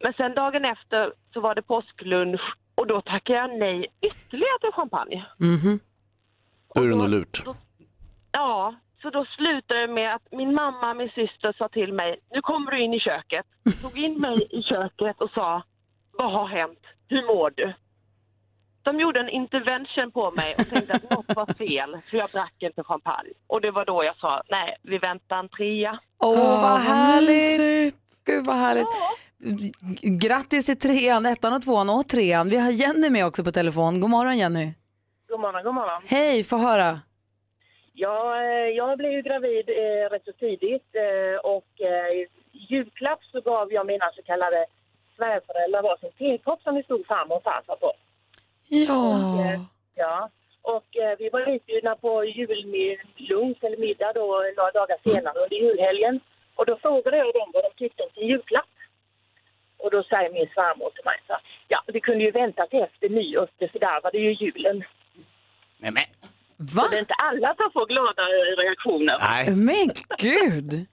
Men sen dagen efter så var det påsklunch och då tackade jag nej ytterligare till champagne. Mhm. Då är det nog lurt. Ja, så då slutade det med att min mamma, min syster sa till mig, nu kommer du in i köket. Tog in mig i köket och sa, vad har hänt? Hur mår du? De gjorde en intervention på mig och tänkte att något var fel, för jag drack inte champagne. Och det var då jag sa, nej, vi väntar en trea. Åh, vad härligt. Gud vad härligt. Grattis till trean, ettan och tvåan och trean. Vi har Jenny med också på telefon. God morgon Jenny. God morgon, god morgon. Hej, få höra. Ja, eh, jag blev ju gravid eh, rätt så tidigt eh, och eh, i julklapp så gav jag mina så kallade svärföräldrar varsin tekopp som det stod farmor och farfar på. Ja. Och, eh, ja. Och eh, vi var utbjudna på jullunch eller middag då några dagar senare under julhelgen. Och då frågade jag dem vad de tyckte om sin julklapp. Och då säger min svärmor till mig så ja vi kunde ju vänta till efter nyår för där var det ju julen. Men, men. Va? Så det är inte alla som får glada reaktioner. Men gud.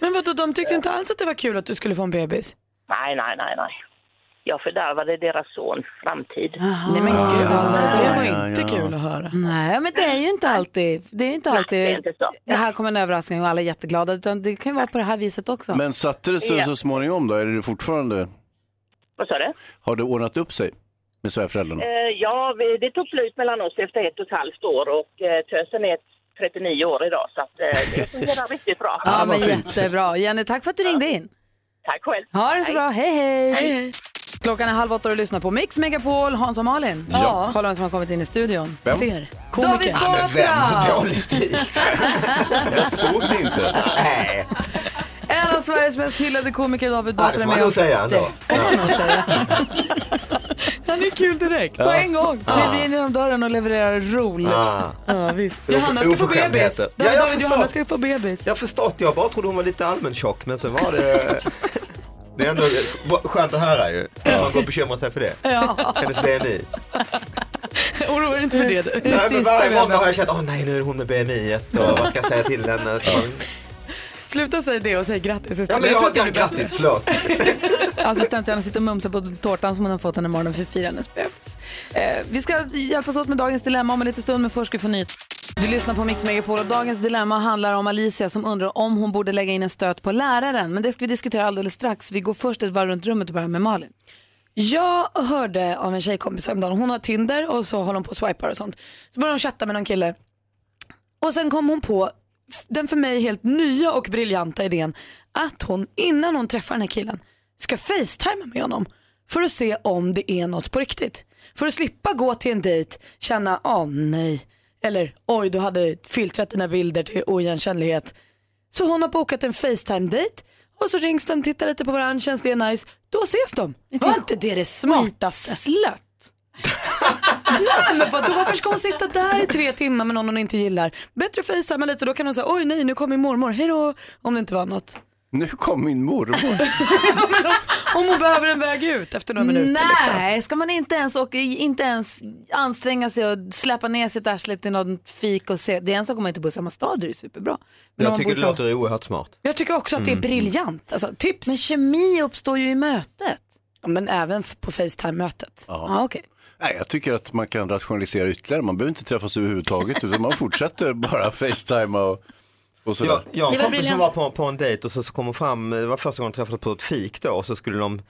Men vadå, de tyckte inte alls att det var kul att du skulle få en bebis? Nej, nej, nej, nej. Jag fördärvade deras sons framtid. Nej men gud, alltså. det var inte kul att höra. Nej, men det är ju inte alltid, det är inte Nej, alltid, det är inte så. det här kommer en överraskning och alla är jätteglada, utan det kan ju vara på det här viset också. Men satte det sig Ja. så småningom då? Är det fortfarande, Vad sa du? har det ordnat upp sig med svärföräldrarna? Eh, ja, vi, det tog slut mellan oss efter ett och ett halvt år och eh, tösen är 39 år idag så att, eh, det fungerar riktigt bra. Ja, men jättebra. Jenny, tack för att du ringde in. Tack själv. Ha det så bra, hej hej. Klockan är halv åtta och du lyssnar på Mix Megapol, Hans och Malin. Ja. Kolla vem som har kommit in i studion. Vem? Ser. Komiker. David Ja, men vem? Så Batra! dålig stil. Jag såg det inte. Nej. En av Sveriges mest hyllade komiker, David Ja, Batra, det är får man med nog oss. säga ändå. Det får man nog säga. Han är kul direkt. På en gång. Ja. Kliver in genom dörren och levererar roligt. Ja. Ja, visst. Johanna ska få bebis. Ja, jag David. Johanna ska få bebis. Jag har förstått, jag bara trodde hon var lite allmän tjock men sen var det Det är ändå skönt att höra ju. Ska man gå och bekymra sig för det? Ja. Hennes BMI. Oroa dig inte för det. det, Nej, men sista varje måndag har jag känt, åh nej nu är hon med BMI och vad ska jag säga till henne? Sluta säga det och säg grattis Ja istället. men tror jag, ja, blir bättre. grattis, förlåt. Assistent Johanna sitter och mumsar på tårtan som hon har fått den morgonen för att fira hennes bebis. Eh, vi ska hjälpas åt med dagens dilemma om en liten stund, men först ska vi få nytt. Du lyssnar på Mix Megapol och dagens dilemma handlar om Alicia som undrar om hon borde lägga in en stöt på läraren. Men det ska vi diskutera alldeles strax. Vi går först ett varv runt rummet och börjar med Malin. Jag hörde av en tjejkompis häromdagen, hon har Tinder och så håller hon på och swipar och sånt. Så börjar hon chatta med någon kille och sen kom hon på den för mig helt nya och briljanta idén att hon innan hon träffar den här killen ska facetima med honom för att se om det är något på riktigt. För att slippa gå till en dejt, känna åh nej, eller oj du hade filtrat dina bilder till oigenkännlighet. Så hon har bokat en facetime-dejt och så rings de, tittar lite på varandra, känns det nice, då ses de. Var inte det det smartaste? Slött. Ja, men vadå, varför ska hon sitta där i tre timmar med någon hon inte gillar? Bättre facetima lite, då kan hon säga oj nej nu kommer mormor, hej då, om det inte var något. Nu kom min mormor. Om hon behöver en väg ut efter några minuter. liksom. Nej, ska man inte ens, åka, inte ens anstränga sig och släppa ner sitt arsle till någon fik och se. Det är en sak om man inte bor i samma stad, det är superbra. Men Jag tycker det låter oerhört smart. Jag tycker också att det är Mm. briljant. Alltså, tips. Men kemi uppstår ju i mötet. Ja, men även på Facetime-mötet. Ja, okej. Nej, jag tycker att man kan rationalisera ytterligare. Man behöver inte träffas överhuvudtaget utan man fortsätter bara facetime och, och sådär. Jag, jag och en kompis som var på, på en dejt och så, så kom hon fram, det var första gången de träffades på ett fik då och så skulle de,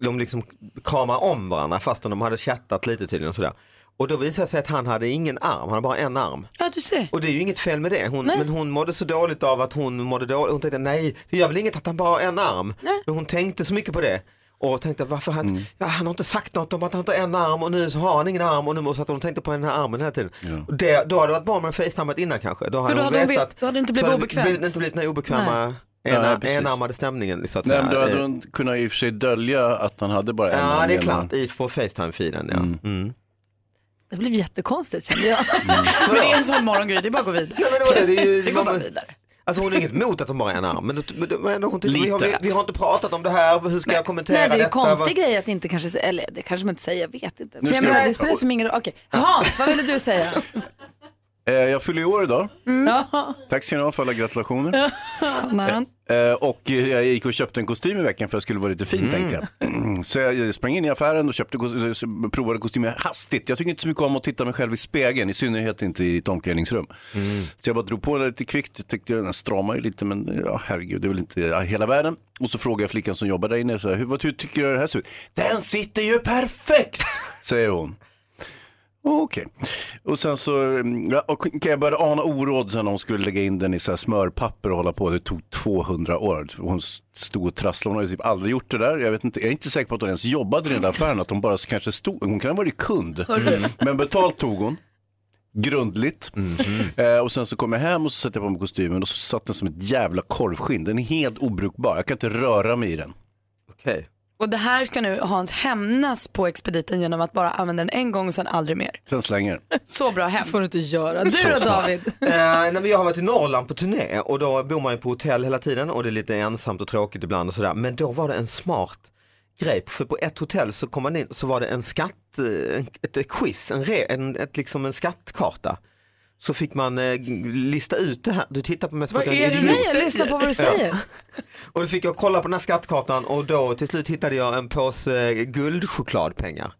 de liksom krama om varandra fastän de hade chattat lite tydligen och sådär. Och då visade det sig att han hade ingen arm, han hade bara en arm. Ja, du ser. Och det är ju inget fel med det, hon, men hon mådde så dåligt av att hon mådde dåligt. Hon tänkte nej, det gör väl inget att han bara har en arm. Men hon tänkte så mycket på det. Och tänkte varför han, ja, han har inte sagt något om att han inte har en arm och nu så har han ingen arm och nu måste att hon tänkte på den här armen hela tiden. Och det, då hade det varit bra med facetimet innan kanske. Då hade då hon hade hon vetat, vet- då hade det inte blivit obekvämt. blivit- inte blivit den här obekväma Ja, ena, precis. enarmade stämningen så att Nej, säga. men då hade hon kunnat i och för sig dölja att han hade bara en Ja arm det är klart, i på Facetime-feeden ja. Mm. Det blev jättekonstigt kände jag. Men det är en sån morgongrej, det är bara att gå vidare. Nej, men vadå, det är ju, Vi går bara vidare. Alltså hon har inget emot att hon bara har en arm, men, men, men hon tycker, vi, har, vi, vi har inte pratat om det här, hur ska jag kommentera Nej, det är en detta? konstig grej att inte kanske, eller det kanske man inte säger, jag vet inte. För jag menar, det spelar som ingen roll. Okej, Hans, vad ville du säga? Eh, jag fyller i år idag. Ja. Tack ska ni ha för alla gratulationer. Nej. Eh, och eh, jag gick och köpte en kostym i veckan för att jag skulle vara lite fin tänkte jag. Mm. Så jag sprang in i affären och köpte, eh, provade kostymer hastigt. Jag tycker inte så mycket om att titta mig själv i spegeln, i synnerhet inte i ett omklädningsrum. Så jag bara drog på den lite kvickt, jag tyckte den stramade ju lite men eh, ja, herregud, det är väl inte ja, hela världen. Och så frågade jag flickan som jobbar där inne, så här, hur, vad, hur tycker du det här ser ut? Den sitter ju perfekt, säger hon. Okej. Och sen så, mm, ja, och jag började ana oråd sen hon skulle lägga in den i så här smörpapper och hålla på. Det tog 200 år. Hon stod och trasslade, hon hade typ aldrig gjort det där. Jag, vet inte, jag är inte säker på att hon ens jobbade i den där affären, att hon bara kanske stod, hon kan ha varit kund. Hörru. Men betalt tog hon. Grundligt. Eh, och sen så kom jag hem och så satte jag på mig kostymen och så satt den som ett jävla korvskinn. Den är helt obrukbar, jag kan inte röra mig i den. Okej. Och det här ska nu Hans hämnas på expediten genom att bara använda den en gång och sen aldrig mer. Sen slänger Så bra hem. får du inte göra. Du då. David? Eh, nej, men jag har varit i Norrland på turné och då bor man ju på hotell hela tiden och det är lite ensamt och tråkigt ibland och sådär. Men då var det en smart grej, för på ett hotell så kom man in så var det en skatt, eh, ett, ett quiz, en, re, en, ett, liksom en skattkarta. Så fick man eh, lista ut det här, du tittar på mig som att jag är det idiot. du säger? Lyssna på vad du säger. Och då fick jag kolla på den här skattkartan och då till slut hittade jag en påse guldchokladpengar.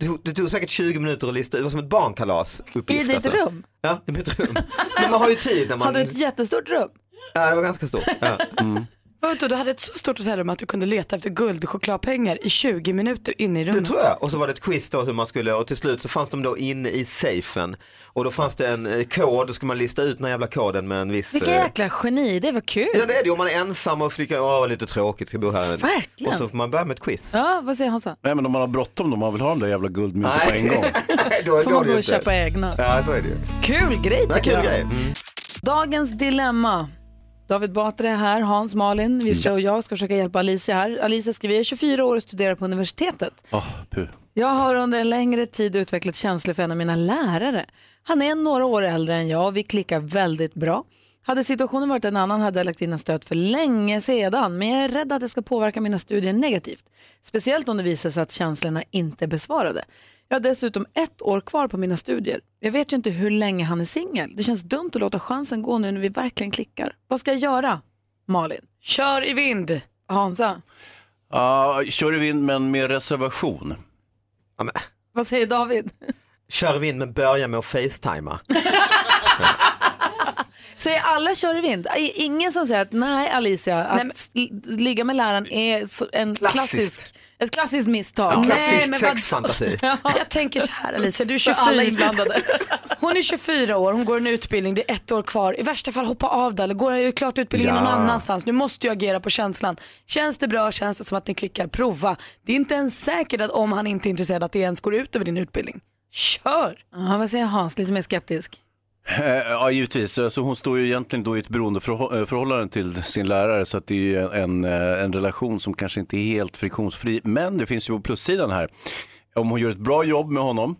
Det tog, det tog säkert 20 minuter att lista ut, det var som ett barnkalas I ditt rum? Ja, i mitt rum. Men man har ju tid när man... Hade du ett jättestort rum? Ja, det var ganska stort. Ja. Vänta, du hade ett så stort hotellrum att du kunde leta efter guldchokladpengar i 20 minuter inne i rummet. Det tror jag. Och så var det ett quiz då hur man skulle, och till slut så fanns de då inne i safen. Och då fanns det en eh, kod, då skulle man lista ut den här jävla koden med en viss... Vilka eh, jäkla geni, det var kul. Ja det är det, om man är ensam och flickar, åh vad lite tråkigt, ska bo här. Verkligen. Och så får man börja med ett quiz. Ja, vad säger Hansa? Nej men om man har bråttom då, man vill ha de där jävla guldmynten på en gång. då Får man gå och köpa egna? Ja så är det ju. Kul grej Ja, tycker kul jag. grej. Mm. Dagens dilemma. David Batra är här, Hans Malin, Vissa och jag ska försöka hjälpa Alicia här. Alicia skriver, jag är 24 år och studerar på universitetet. Åh, puh. Jag har under en längre tid utvecklat känslor för en av mina lärare. Han är några år äldre än jag och vi klickar väldigt bra. Hade situationen varit en annan hade jag lagt in en stöt för länge sedan, men jag är rädd att det ska påverka mina studier negativt. Speciellt om det visar sig att känslorna inte är besvarade. Jag har dessutom ett år kvar på mina studier. Jag vet ju inte hur länge han är singel. Det känns dumt att låta chansen gå nu när vi verkligen klickar. Vad ska jag göra? Malin? Kör i vind. Hansa? Ja, kör i vind men med reservation. Vad säger David? Kör i vind men börja med att facetima. Säger alla kör i vind? Ingen som säger att nej Alicia, att s- ligga med läraren är en klassisk, ett klassiskt misstag. Nej, klassisk men vad- sexfantasi. Jag tänker så här Alicia, du är För 24. alla inblandade. Hon är 24 år, hon går en utbildning, det är ett år kvar. I värsta fall hoppa av det eller går jag klart utbildningen Ja. någon annanstans. Nu måste jag agera på känslan. Känns det bra, känns det som att ni klickar, prova. Det är inte ens säkert att om han inte är intresserad att det ens går ut över din utbildning. Kör! Ja, vad säger Hans, lite mer skeptisk? Eh, Ja, givetvis. Så hon står ju egentligen då i ett beroendeförhållande till sin lärare så att det är ju en, eh, en relation som kanske inte är helt friktionsfri. Men det finns ju på plussidan här. Om hon gör ett bra jobb med honom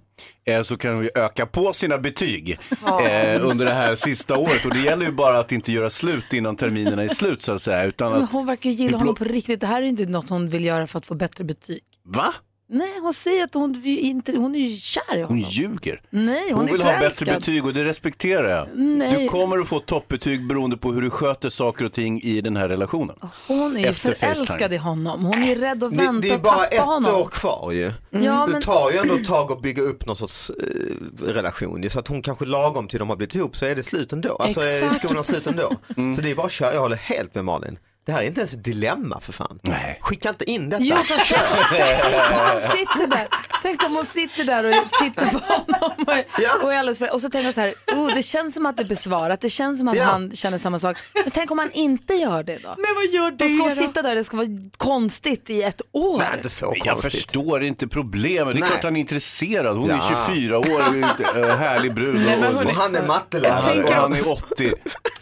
så kan hon ju öka på sina betyg Ja. eh, under det här sista året. Och det gäller ju bara att inte göra slut innan terminerna är slut så att säga. Utan Men att... hon verkar ju gilla honom på riktigt. Det här är inte något hon vill göra för att få bättre betyg. Va? Nej, hon säger att hon, inte, hon är kär i Hon honom. ljuger. Nej, hon, Hon är vill ha bättre förälskad. betyg och det respekterar jag. Nej. Du kommer att få toppbetyg beroende på hur du sköter saker och ting i den här relationen. Hon är ju förälskad i honom. Hon är rädd att Det, vänta det är och bara tappa ett honom. år kvar ju. Ja, det men- tar ju ändå ett tag att bygga upp någon sorts eh, relation. Så att hon kanske lagom till de har blivit ihop så är det slut ändå. Alltså är Exakt. skolan slut ändå. Så det är bara att köra, jag håller helt med Malin. Det här är inte ens ett dilemma för fan. Skicka inte in detta. Jo, tänk, om hon sitter där. Tänk om hon sitter där och tittar på honom och, och, är alldeles för, och så tänker jag så här, oh, det känns som att det är besvarat, det känns som att Ja. han känner samma sak. Men tänk om han inte gör det då? Men vad gör Då ska hon det sitta där och det ska vara konstigt i ett år. Nej, inte så Jag förstår inte problemet. Det är Nej. klart han är intresserad. Hon Ja. är 24 år, äh, härlig brud Nej, men och, han är mattelärare. Och han är också- 80.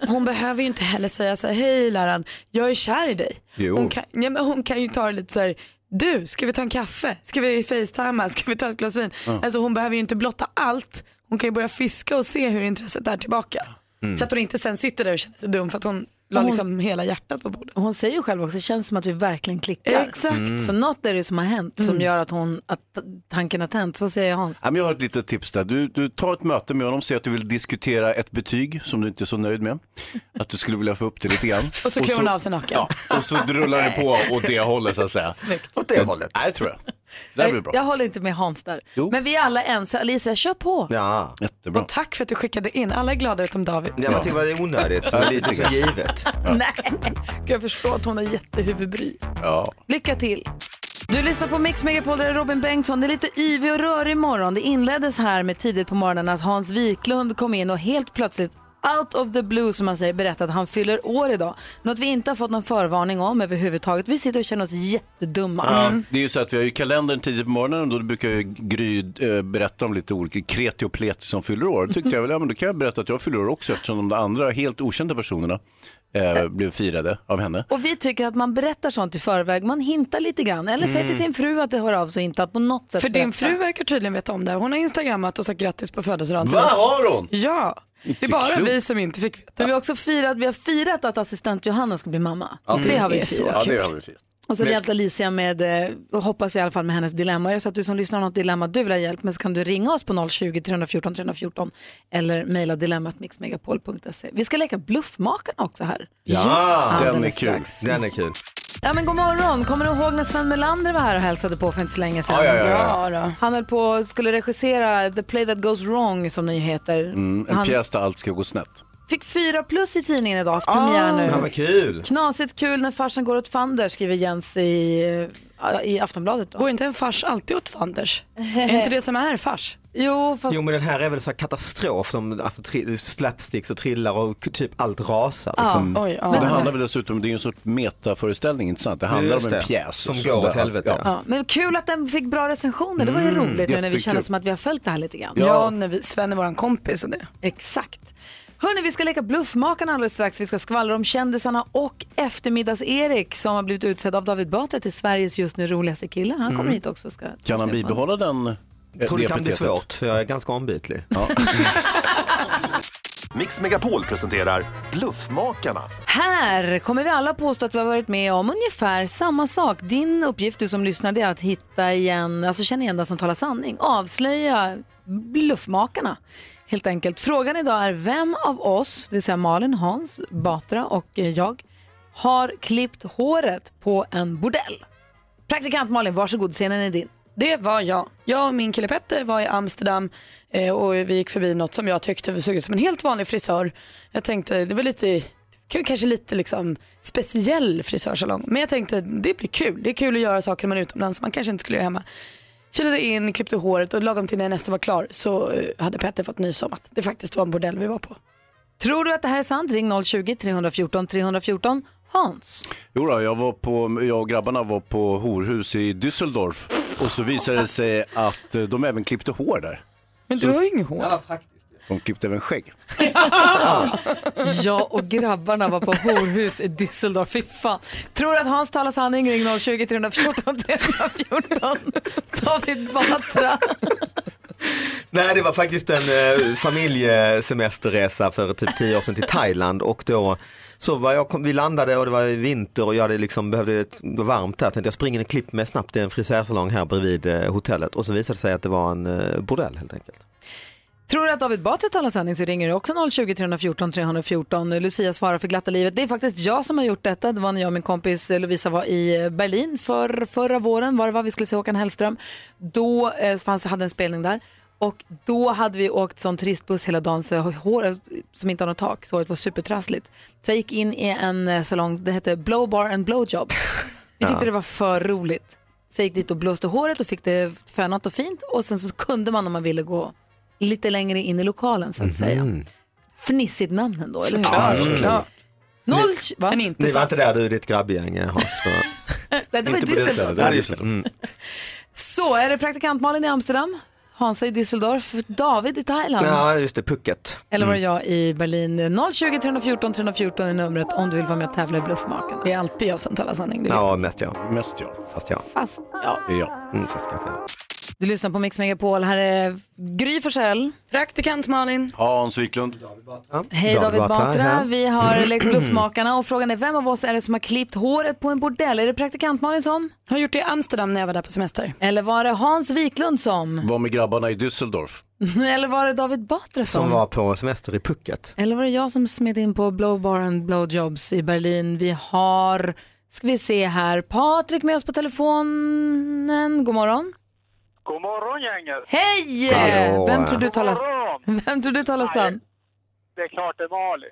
Hon behöver ju inte heller säga så här, hej läraren, jag är kär i dig. Jo. Hon kan, ja, men hon kan ju ta det lite så här, du, ska vi ta en kaffe? Ska vi facetima? Ska vi ta ett glas vin? Ja. Alltså hon behöver ju inte blotta allt. Hon kan ju börja fiska och se hur intresset är tillbaka. Mm. Så att hon inte sen sitter där och känner sig dum för att hon la Hon- liksom hela hjärtat på bordet. Hon säger ju själv också, det känns som att vi verkligen klickar. Exakt. Mm. Så något är det som har hänt som gör att, hon, att tanken har tänts. Vad säger Hans? Ja, men jag har ett litet tips där. Du, du tar ett möte med honom, säger att du vill diskutera ett betyg som du inte är så nöjd med. Att du skulle vilja få upp det lite grann. Och så klär hon av sig naken. Ja, och så rullar det på åt det hållet så att säga. Åt det hållet? Nej, tror jag. Det blir bra. Jag håller inte med Hans där. Jo. Men vi är alla ense. Alicia, kör på. Ja. Jättebra. Och tack för att du skickade in. Alla är glada utom David. Ja, man tycker det är onödigt. Det är lite så givet. Nej, Gud, jag förstår att hon har jättehuvudbry. Ja. Lycka till. Du lyssnar på Mix Megapol, där är Robin Bengtsson. Det är lite yvig och rörig morgon. Det inleddes här med tidigt på morgonen att Hans Wiklund kom in och helt plötsligt out of the blue som man säger berättade att han fyller år idag. Något vi inte har fått någon förvarning om överhuvudtaget. Vi sitter och känner oss jättedumma. Ja, det är ju så att vi har ju kalendern tidigt på morgonen och då brukar ju Gry eh, berätta om lite olika kreti och pleti som fyller år. Då tyckte jag väl, ja men då kan jag berätta att jag fyller år också eftersom de andra helt okända personerna eh, blev firade av henne. Och vi tycker att man berättar sånt i förväg. Man hintar lite grann. Eller säger till Mm. sin fru att det hör av sig inte att på något sätt För din berätta. fru verkar tydligen veta om det. Hon har instagrammat och sagt grattis på födelsedagen. till Va, dig. har hon? Ja, det är bara klokt. vi som inte fick veta. Men vi har också firat, vi har firat att assistent Johanna ska bli mamma. Ja, det har vi firat. Ja, det har vi firat. Och så Men- hjälpt Alicia med, eh, och hoppas vi i alla fall med hennes dilemma. Är det så att du som lyssnar har något dilemma du vill ha hjälp med så kan du ringa oss på 020 314 314 eller mejla dilemmat mixmegapol.se. Vi ska leka bluffmakarna också här. Ja, Alldeles den är kul. strax. Den är kul. Ja men god morgon, kommer du ihåg när Sven Melander var här och hälsade på för inte så länge sedan? Ja, ja, ja, ja. då. Han höll på, skulle regissera The Play That Goes Wrong som den heter. Mm, en Han pjäs där allt ska gå snett. Fick fyra plus i tidningen idag, haft premiär nu. Ja, vad kul. Knasigt kul när farsan går åt fanders skriver Jens i, i Aftonbladet. Då. Går inte en fars alltid åt fanders? är inte det som är fars? Jo, fast Jo men den här är väl så här katastrof som alltså, tri- slapsticks och trillar och typ allt rasar. Ja. Liksom. Oj, ja. Och det handlar väl dessutom, det är ju en sorts metaföreställning, inte sant? Det handlar Just om en det. pjäs. Som går åt helvete, allt- Ja, men kul att den fick bra recensioner. Det var ju Mm, roligt nu när vi känner som att vi har följt det här lite grann. Ja, när vi, Sven är våran kompis och det. Exakt. Hörni, vi ska leka Bluffmakarna alldeles strax. Vi ska skvallra om kändisarna och eftermiddags-Erik som har blivit utsedd av David Batra till Sveriges just nu roligaste kille. Han kommer Mm. hit också. Ska Kan han bibehålla den? Jag tror det kan bli svårt för jag är ganska ombytlig. Ja. Mix Megapol presenterar Bluffmakarna. Här kommer vi alla påstå att vi har varit med om ungefär samma sak. Din uppgift du som lyssnar det är att hitta igen, alltså känna igen den som talar sanning. Avslöja bluffmakarna. Helt enkelt. Frågan idag är vem av oss, det vill säga Malin, Hans, Batra och eh, jag, har klippt håret på en bordell? Praktikant Malin, varsågod, scenen är din. Det var jag. Jag och min kille Petter var i Amsterdam eh, och vi gick förbi något som jag tyckte såg ut som en helt vanlig frisör. Jag tänkte det var lite Kanske lite liksom speciell frisörsalong. Men jag tänkte det blir kul. Det är kul att göra saker när man är utomlands som man kanske inte skulle göra hemma. Killade in, klippte håret och lagom till när jag nästan var klar så eh, hade Petter fått nys om att det faktiskt var en bordell vi var på. Tror du att det här är sant? Ring 020-314 314. Hans. Jo då, jag, var på, jag och grabbarna var på horhus i Düsseldorf och så visade det sig att eh, de även klippte hår där. Men du har ju inget hår. De klippte även skägg. Jag och grabbarna var på horhus i Düsseldorf. Fy fan. Tror att Hans talar sanning? Ring 020 314 314. David Batra. Nej, det var faktiskt en eh, familjesemesterresa för typ tio år sedan till Thailand och då så var jag, kom, vi landade och det var vinter och jag hade liksom behövde ett, det var varmt där. Tänkte jag springer och klipper mig snabbt i en frisörsalong här bredvid eh, hotellet och så visade det sig att det var en eh, bordell helt enkelt. Tror du att David Batra talar sanning så ringer du också 020 314 314. Lucia svarar för glatta livet. Det är faktiskt jag som har gjort detta. Det var när jag och min kompis Lovisa var i Berlin för, förra våren. Var det var vi skulle se Håkan Hellström. Då eh, fanns, hade en spelning där. Och då hade vi åkt som turistbuss hela dagen så håret som inte har något tak, så håret var supertrassligt. Så jag gick in i en eh, salong, det hette Blow Bar and Blowjobs. Vi tyckte Ja. det var för roligt. Så jag gick dit och blåste håret och fick det fönat och fint och sen så kunde man om man ville gå lite längre in i lokalen så att säga. Mhm. Fnissigt namn ändå, eller hur? Såklart, såklart. Noll, Ni- va? Ni var inte där du och ditt grabbgäng eh, Hans? Det var i Inte. Düsseldorf. Ja. Mm. Så, är det praktikant Malin i Amsterdam, Hansa i Düsseldorf, David i Thailand. Ja, just det, Pucket. Eller var det Mm. jag i Berlin? 020 314 314 är numret om du vill vara med och tävla i Bluffmakarna. Det är alltid jag som talar sanning. Ja, mest jag. Mest jag. Fast jag. Fast ja. Det är jag. Mm, fast kanske jag. Du lyssnar på Mix Megapol. Här är Gry Forssell. Praktikant Malin. Hans Wiklund. Hej David Batra. Vi har lekt Bluffmakarna och frågan är vem av oss är det som har klippt håret på en bordell? Är det praktikant Malin som? Har gjort det i Amsterdam när jag var där på semester. Eller var det Hans Wiklund som? Var med grabbarna i Düsseldorf. Eller var det David Batra som? Som var på semester i Pucket. Eller var det jag som smet in på Blow Bar and Blowjobs i Berlin? Vi har, ska vi se här, Patrik med oss på telefonen. God morgon. God morgon gänget! Hej! Hallå. Vem tror du talar, vem tror du talar sann? Det är klart det är Malin.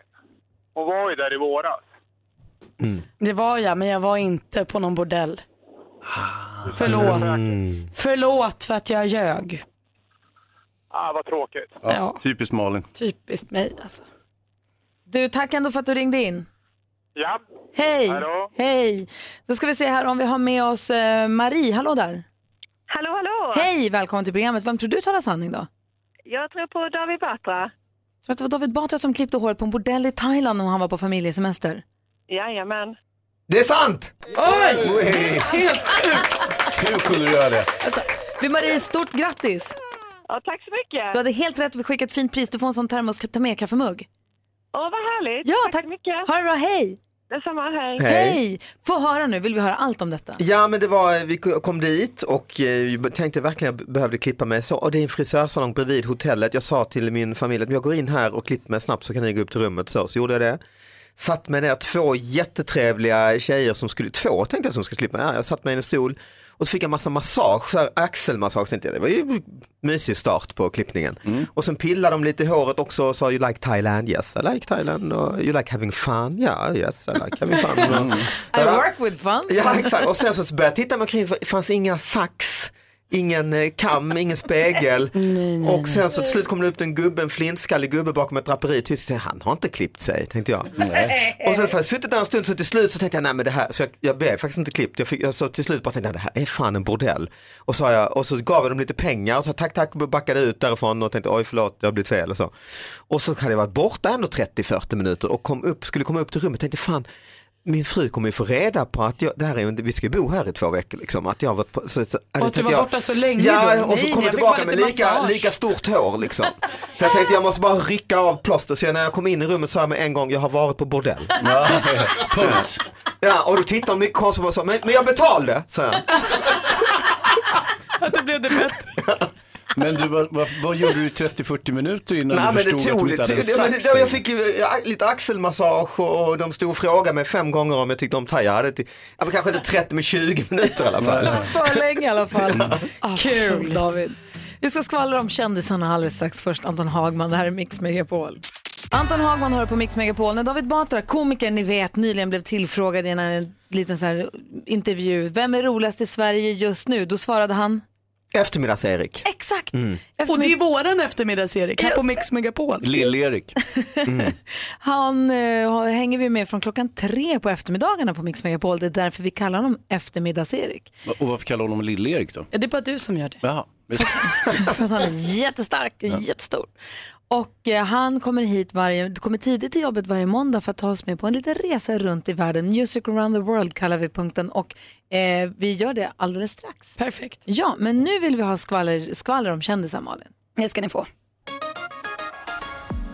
Hon var ju där i våras. Det var jag, men jag var inte på någon bordell. Förlåt. Mm. Förlåt för att jag ljög. Ah, vad tråkigt. Ja. Typiskt Malin. Typiskt mig alltså. Du, tack ändå för att du ringde in. Ja. Hej! Hallå. Hej! Då ska vi se här om vi har med oss eh, Marie. Hallå där! Hallå, hallå! Hej! Välkommen till programmet. Vem tror du talar sanning då? Jag tror på David Batra. Tror att det var David Batra som klippte håret på en bordell i Thailand när han var på familjesemester? Jajamän. Det är sant! Oj! Helt sjukt! Hur kunde du göra det? Du Marie, stort grattis! Ja, tack så mycket. Du hade helt rätt, vi skickar ett fint pris. Du får en sån termos ta med kaffemugg. Åh, vad härligt. Ja, tack, tack. så mycket. Ha det bra, hej! Detsamma, hej. Hej. Få höra nu, vill vi höra allt om detta? Ja men det var, vi kom dit och eh, jag tänkte verkligen att jag behövde klippa mig så, och det är en frisörsalong bredvid hotellet. Jag sa till min familj att jag går in här och klipper mig snabbt så kan ni gå upp till rummet så, så gjorde jag det. Satt mig ner, två jättetrevliga tjejer som skulle, två tänkte jag som skulle klippa mig, ja, jag satt mig i en stol och så fick jag massa massage, så här axelmassage tänkte jag, det var ju mysig start på klippningen. Och sen pillade de lite i håret också och sa you like Thailand, yes I like Thailand, och you like having fun, ja yes I like having fun. I work with fun. Ja exakt. Och sen så började jag titta mig omkring, det fanns inga sax, ingen eh, kam, ingen spegel. och sen så till slut kom det upp en gubbe, en flintskallig gubbe bakom ett draperi. Tyst, han har inte klippt sig tänkte jag. Och sen så har jag suttit där en stund så till slut så tänkte jag nej men det här, så jag, jag blev faktiskt inte klippt. Jag, fick, jag så till slut bara tänkte nej, det här är fan en bordell. Och så, jag, och så gav jag dem lite pengar och så tack tack och backade ut därifrån och tänkte oj förlåt det har blivit fel och så. Och så hade jag varit borta ändå 30-40 minuter och kom upp, skulle komma upp till rummet tänkte fan min fru kommer ju få reda på att jag, det här är, vi ska bo här i två veckor liksom, att jag varit på, så, så, Och att du var jag, borta så länge Ja, då. och så kommer tillbaka med lika, massage. lika stort hår liksom. Så jag tänkte jag måste bara rycka av plåster, så jag, när jag kom in i rummet sa jag med en gång, jag har varit på bordell. Ja, punkt. Ja, och då tittade hon mycket konstigt på mig och sa, men, men jag betalade, sa jag. Att det blev det bättre. Men du, vad, vad, vad gjorde du i 30-40 minuter innan Nej, du men det förstod att du inte hade en sax? det, jag fick lite axelmassage och de stod och frågade mig fem gånger om jag tyckte om thai. Jag hade till, kanske inte 30 men 20 minuter i alla fall. För länge i alla fall. Kul David. Vi ska skvallra om kändisarna alldeles strax. Först Anton Hagman, det här är Mix Megapol. Anton Hagman hör på Mix Megapol. När David Batra, komikern ni vet, nyligen blev tillfrågad i en liten så här intervju. Vem är roligast i Sverige just nu? Då svarade han Eftermiddags-Erik. Exakt. Mm. Och det är våran eftermiddags-Erik här på Mix Megapol. Lill-Erik. Han eh, hänger vi med från klockan tre på eftermiddagarna på Mix Megapol. Det är därför vi kallar honom Eftermiddags-Erik. Och varför kallar honom Lill-Erik då? Ja, det är bara du som gör det. Jaha. För att han är jättestark och jättestor. Och eh, han kommer hit varje, kommer tidigt till jobbet varje måndag för att ta oss med på en liten resa runt i världen. Music around the world kallar vi punkten och eh, vi gör det alldeles strax. Perfekt. Ja, men nu vill vi ha skvaller, skvaller om kändisar Malin. Det ska ni få.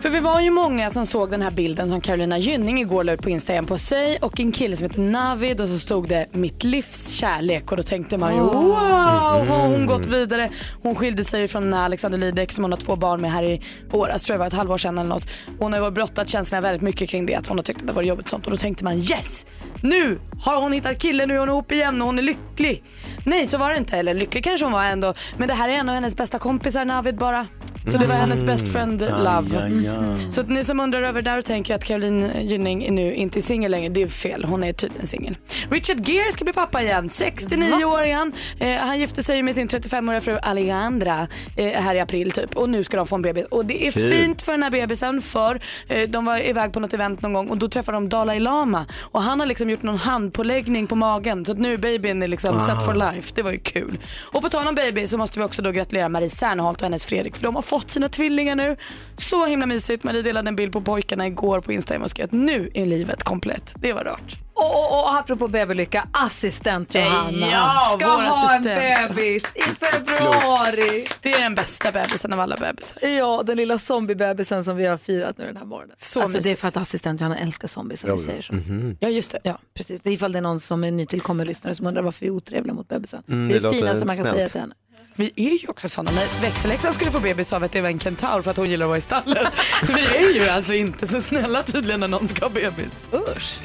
För vi var ju många som såg den här bilden som Carolina Gynning igår la ut på Instagram på sig och en kille som heter Navid och så stod det mitt livs kärlek och då tänkte man ju wow har hon gått vidare. Hon skilde sig från Alexander Lidek som hon har två barn med här i våras tror jag var ett halvår sedan eller något. Hon har ju brottat känslorna väldigt mycket kring det att hon har tyckt att det var jobbigt och sånt och då tänkte man yes nu har hon hittat kille nu är hon ihop igen och hon är lycklig. Nej så var det inte eller lycklig kanske hon var ändå men det här är en av hennes bästa kompisar Navid bara. Så det var hennes best friend Mm. love. Aj, aj, aj. Så att ni som undrar över där och tänker att Caroline Gynning nu inte är singel längre, det är fel. Hon är tydligen singel. Richard Gere ska bli pappa igen. 69 år igen. Eh, han gifte sig med sin 35-åriga fru Alejandra eh, här i april typ och nu ska de få en bebis. Och det är Kul. fint för den här bebisen för eh, de var iväg på något event någon gång och då träffade de Dalai Lama och han har liksom gjort någon handpåläggning på magen så att nu är babyn är liksom Ah. set for life. Det var ju kul. Och på tal om baby så måste vi också då gratulera Marie Serneholt och hennes Fredrik för de har fått sina tvillingar nu. Så himla mysigt. Marie delade en bild på pojkarna igår på Instagram och skrev att nu är livet komplett. Det var rart. Och, och, och apropå babylycka, assistent Johanna Ja, ska vår ha en assistent. bebis i februari. Det är den bästa bebisen av alla bebisar. Ja, den lilla zombiebebisen som vi har firat nu den här morgonen. Så alltså, det är för att assistent Johanna älskar zombies som Ja, vi säger så. Mhm. Ja just det. Ja, precis. Det är ifall det är någon som är nytillkommen lyssnare som undrar varför vi är otrevliga mot bebisen. Mm, det är det finaste man kan snällt. säga till henne. Vi är ju också sådana. När växelläxan skulle få bebis av att det var en kentaur för att hon gillar att vara i stallet. Vi är ju alltså inte så snälla tydligen när någon ska ha bebis. Usch.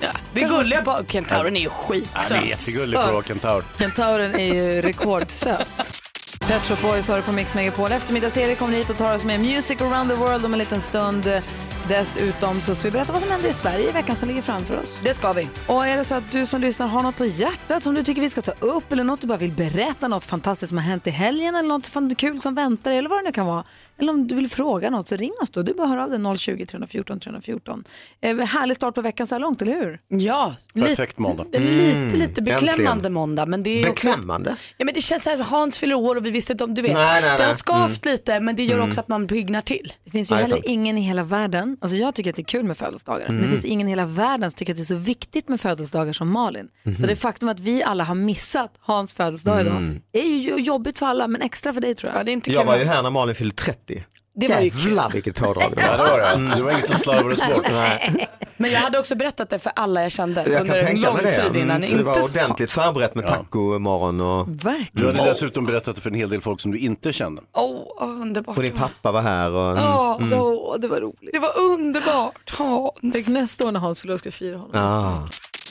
Ja, det är gulliga på Kentauren är ju skitsöt. Han är jättegullig för att vara kentaur. Kentauren är ju rekordsöt. Pet Shop Boys har du på Mix Megapol. Eftermiddagsserie kommer hit och tar oss med Music around the world om en liten stund. Dessutom så ska vi berätta vad som händer i Sverige i veckan som ligger framför oss. Det ska vi. Och är det så att du som lyssnar har något på hjärtat som du tycker vi ska ta upp eller något du bara vill berätta, något fantastiskt som har hänt i helgen eller något kul som väntar eller vad det nu kan vara. Eller om du vill fråga något så ring oss då. Du bara hör av dig 020-314 314. Eh, härlig start på veckan så här långt, eller hur? Ja, Perfekt måndag. Det är lite, lite beklämmande äntligen. måndag. Men det är också, Beklämmande? ja, men det känns så här, Hans fyller år och vi visste inte om, du vet. Nej, nej, det har nej. skavt lite men det gör Mm. också att man piggnar till. Det finns ju heller ingen i hela världen, alltså jag tycker att det är kul med födelsedagar, men det Mm. finns ingen i hela världen som tycker att det är så viktigt med födelsedagar som Malin. Mhm. Så det faktum att vi alla har missat Hans födelsedag idag Mm. är ju jobbigt för alla, men extra för dig tror jag. det är inte Jag var ju här när Malin fyllde 30. Det var ju kul. Jävlar vilket pådrag det Ja, det var det. Mm. Det var inget som slarvades bort. Nej. Men jag hade också berättat det för alla jag kände Jag under en lång det. tid innan. Mm, det var så- ordentligt förberett med tacomorgon och Du hade dessutom berättat det för en hel del folk som du inte kände. Åh, underbart. och din pappa var här. Och, Ja, mm. Åh, det var roligt. Det var underbart. Hans. Tänk nästa år när Hans år ska fira honom. Ah.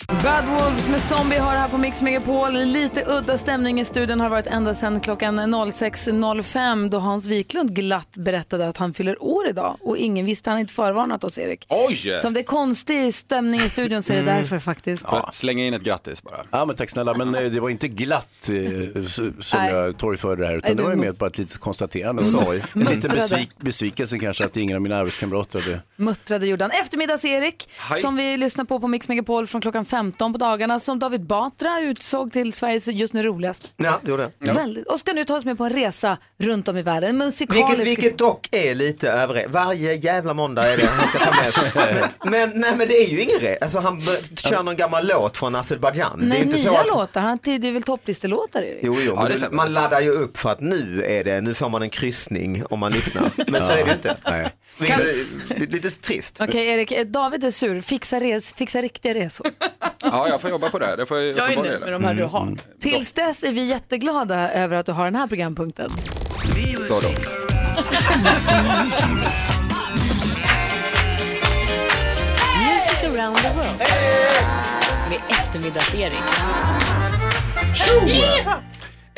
Bad Wolves med Zombie har här på Mix Megapol. Lite udda stämning i studion har varit ända sedan klockan 06.05 då Hans Wiklund glatt berättade att han fyller år idag och ingen visste, han hade inte förvarnat oss Erik. Oj! Så om det är konstig stämning i studion så är det Mm. därför faktiskt. Ja. Slänga in ett grattis bara. Ja men tack snälla, men eh, det var inte glatt eh, som Nej. jag torgförde det här Nej, utan det var ju mer bara ett litet konstaterande. Mm. Sorg. En liten besvik besvikelse kanske att ingen av mina arbetskamrater hade Muttrade gjorde han. Eftermiddags-Erik, Hej. som vi lyssnar på på Mix Megapol från klockan 15 på dagarna, som David Batra utsåg till Sveriges just nu roligaste. Ja, det gjorde jag. Väldigt. Och ska nu ta oss med på en resa runt om i världen. En musikalisk... Vilket, vilket dock är lite över Varje jävla måndag är det han ska ta med sig. Men, nej men det är ju ingen re- alltså han kör någon gammal låt från Azerbajdzjan. Det är Nej, inte nya så att... låtar. Han det är väl topplistelåtar, Erik? Jo, jo, Ja, stämmer. man laddar ju upp för att nu är det, nu får man en kryssning om man lyssnar. Men så är det inte. Nej. Är lite trist. Okej, Erik. eh, David är sur. Fixa, res, fixa riktiga resor. Ja, jag får jobba på det. här. det får jag, Jag är nöjd med de här du har. Tills dess är vi jätteglada över att du har den här programpunkten. Då, då. Music around the world. Med eftermiddagsserie.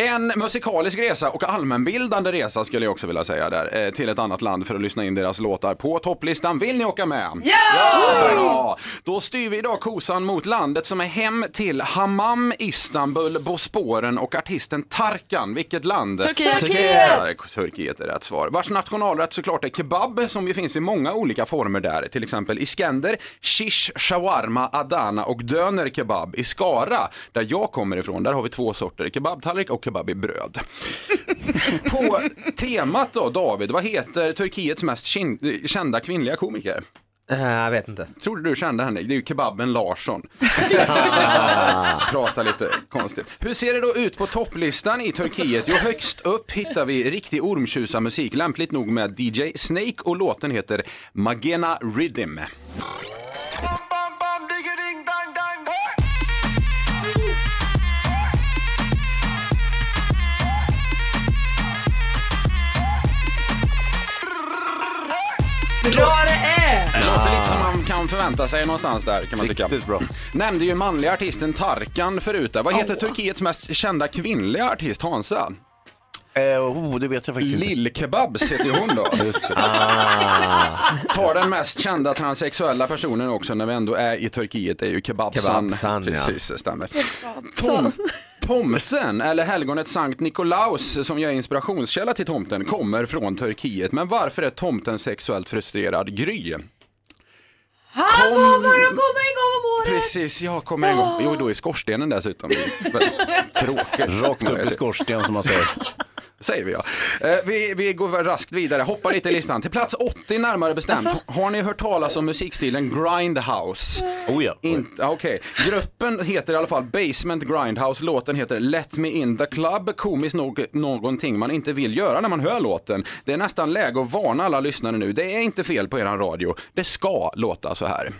En musikalisk resa och allmänbildande resa skulle jag också vilja säga där, eh, till ett annat land för att lyssna in deras låtar på topplistan. Vill ni åka med? Ja! ja! Då styr vi idag kosan mot landet som är hem till Hammam, Istanbul, Bosporen och artisten Tarkan. Vilket land? Turkiet. Ja, Turkiet är rätt svar. Vars nationalrätt såklart är kebab som ju finns i många olika former där. Till exempel iskender, shish, shawarma, adana och döner kebab. I Skara, där jag kommer ifrån, där har vi två sorter. Kebabtallrik och kebab i bröd. På temat då, David, vad heter Turkiets mest kin- kända kvinnliga komiker? Eh, jag vet inte. Tror du du kände henne? Det är ju kebaben Larsson. prata lite konstigt. Hur ser det då ut på topplistan i Turkiet? Jo, högst upp hittar vi riktig ormtjusarmusik, lämpligt nog med DJ Snake och låten heter Magena Rhythm. Bra det är! Det låter lite som man kan förvänta sig någonstans där kan man tycka. Riktigt bra. Nämnde ju manliga artisten Tarkan förut. där. Vad heter Turkiets mest kända kvinnliga artist Hansa? Eh, oh, det vet jag faktiskt inte. Lill-Kebabs heter ju hon då. Just det. Tar den mest kända transsexuella personen också när vi ändå är i Turkiet är ju Kebabsan. Kebabsan, ja. Precis, det stämmer. Tom, tomten, eller helgonet Sankt Nikolaus som jag är inspirationskälla till tomten, kommer från Turkiet. Men varför är tomten sexuellt frustrerad? Gry. Han får bara komma igång om året! Precis, jag kommer igång. Jo, då i skorstenen dessutom. Är Tråkigt. Rakt upp i skorsten som man säger. Säger vi ja. Eh, vi, vi går raskt vidare, hoppar lite i listan. Till plats 80 närmare bestämt. Har ni hört talas om musikstilen Grindhouse? Oh ja. Inte, Okej, gruppen heter i alla fall Basement Grindhouse. Låten heter Let Me In The Club. Komiskt nog någonting man inte vill göra när man hör låten. Det är nästan läge att varna alla lyssnare nu. Det är inte fel på eran radio. Det ska låta så här.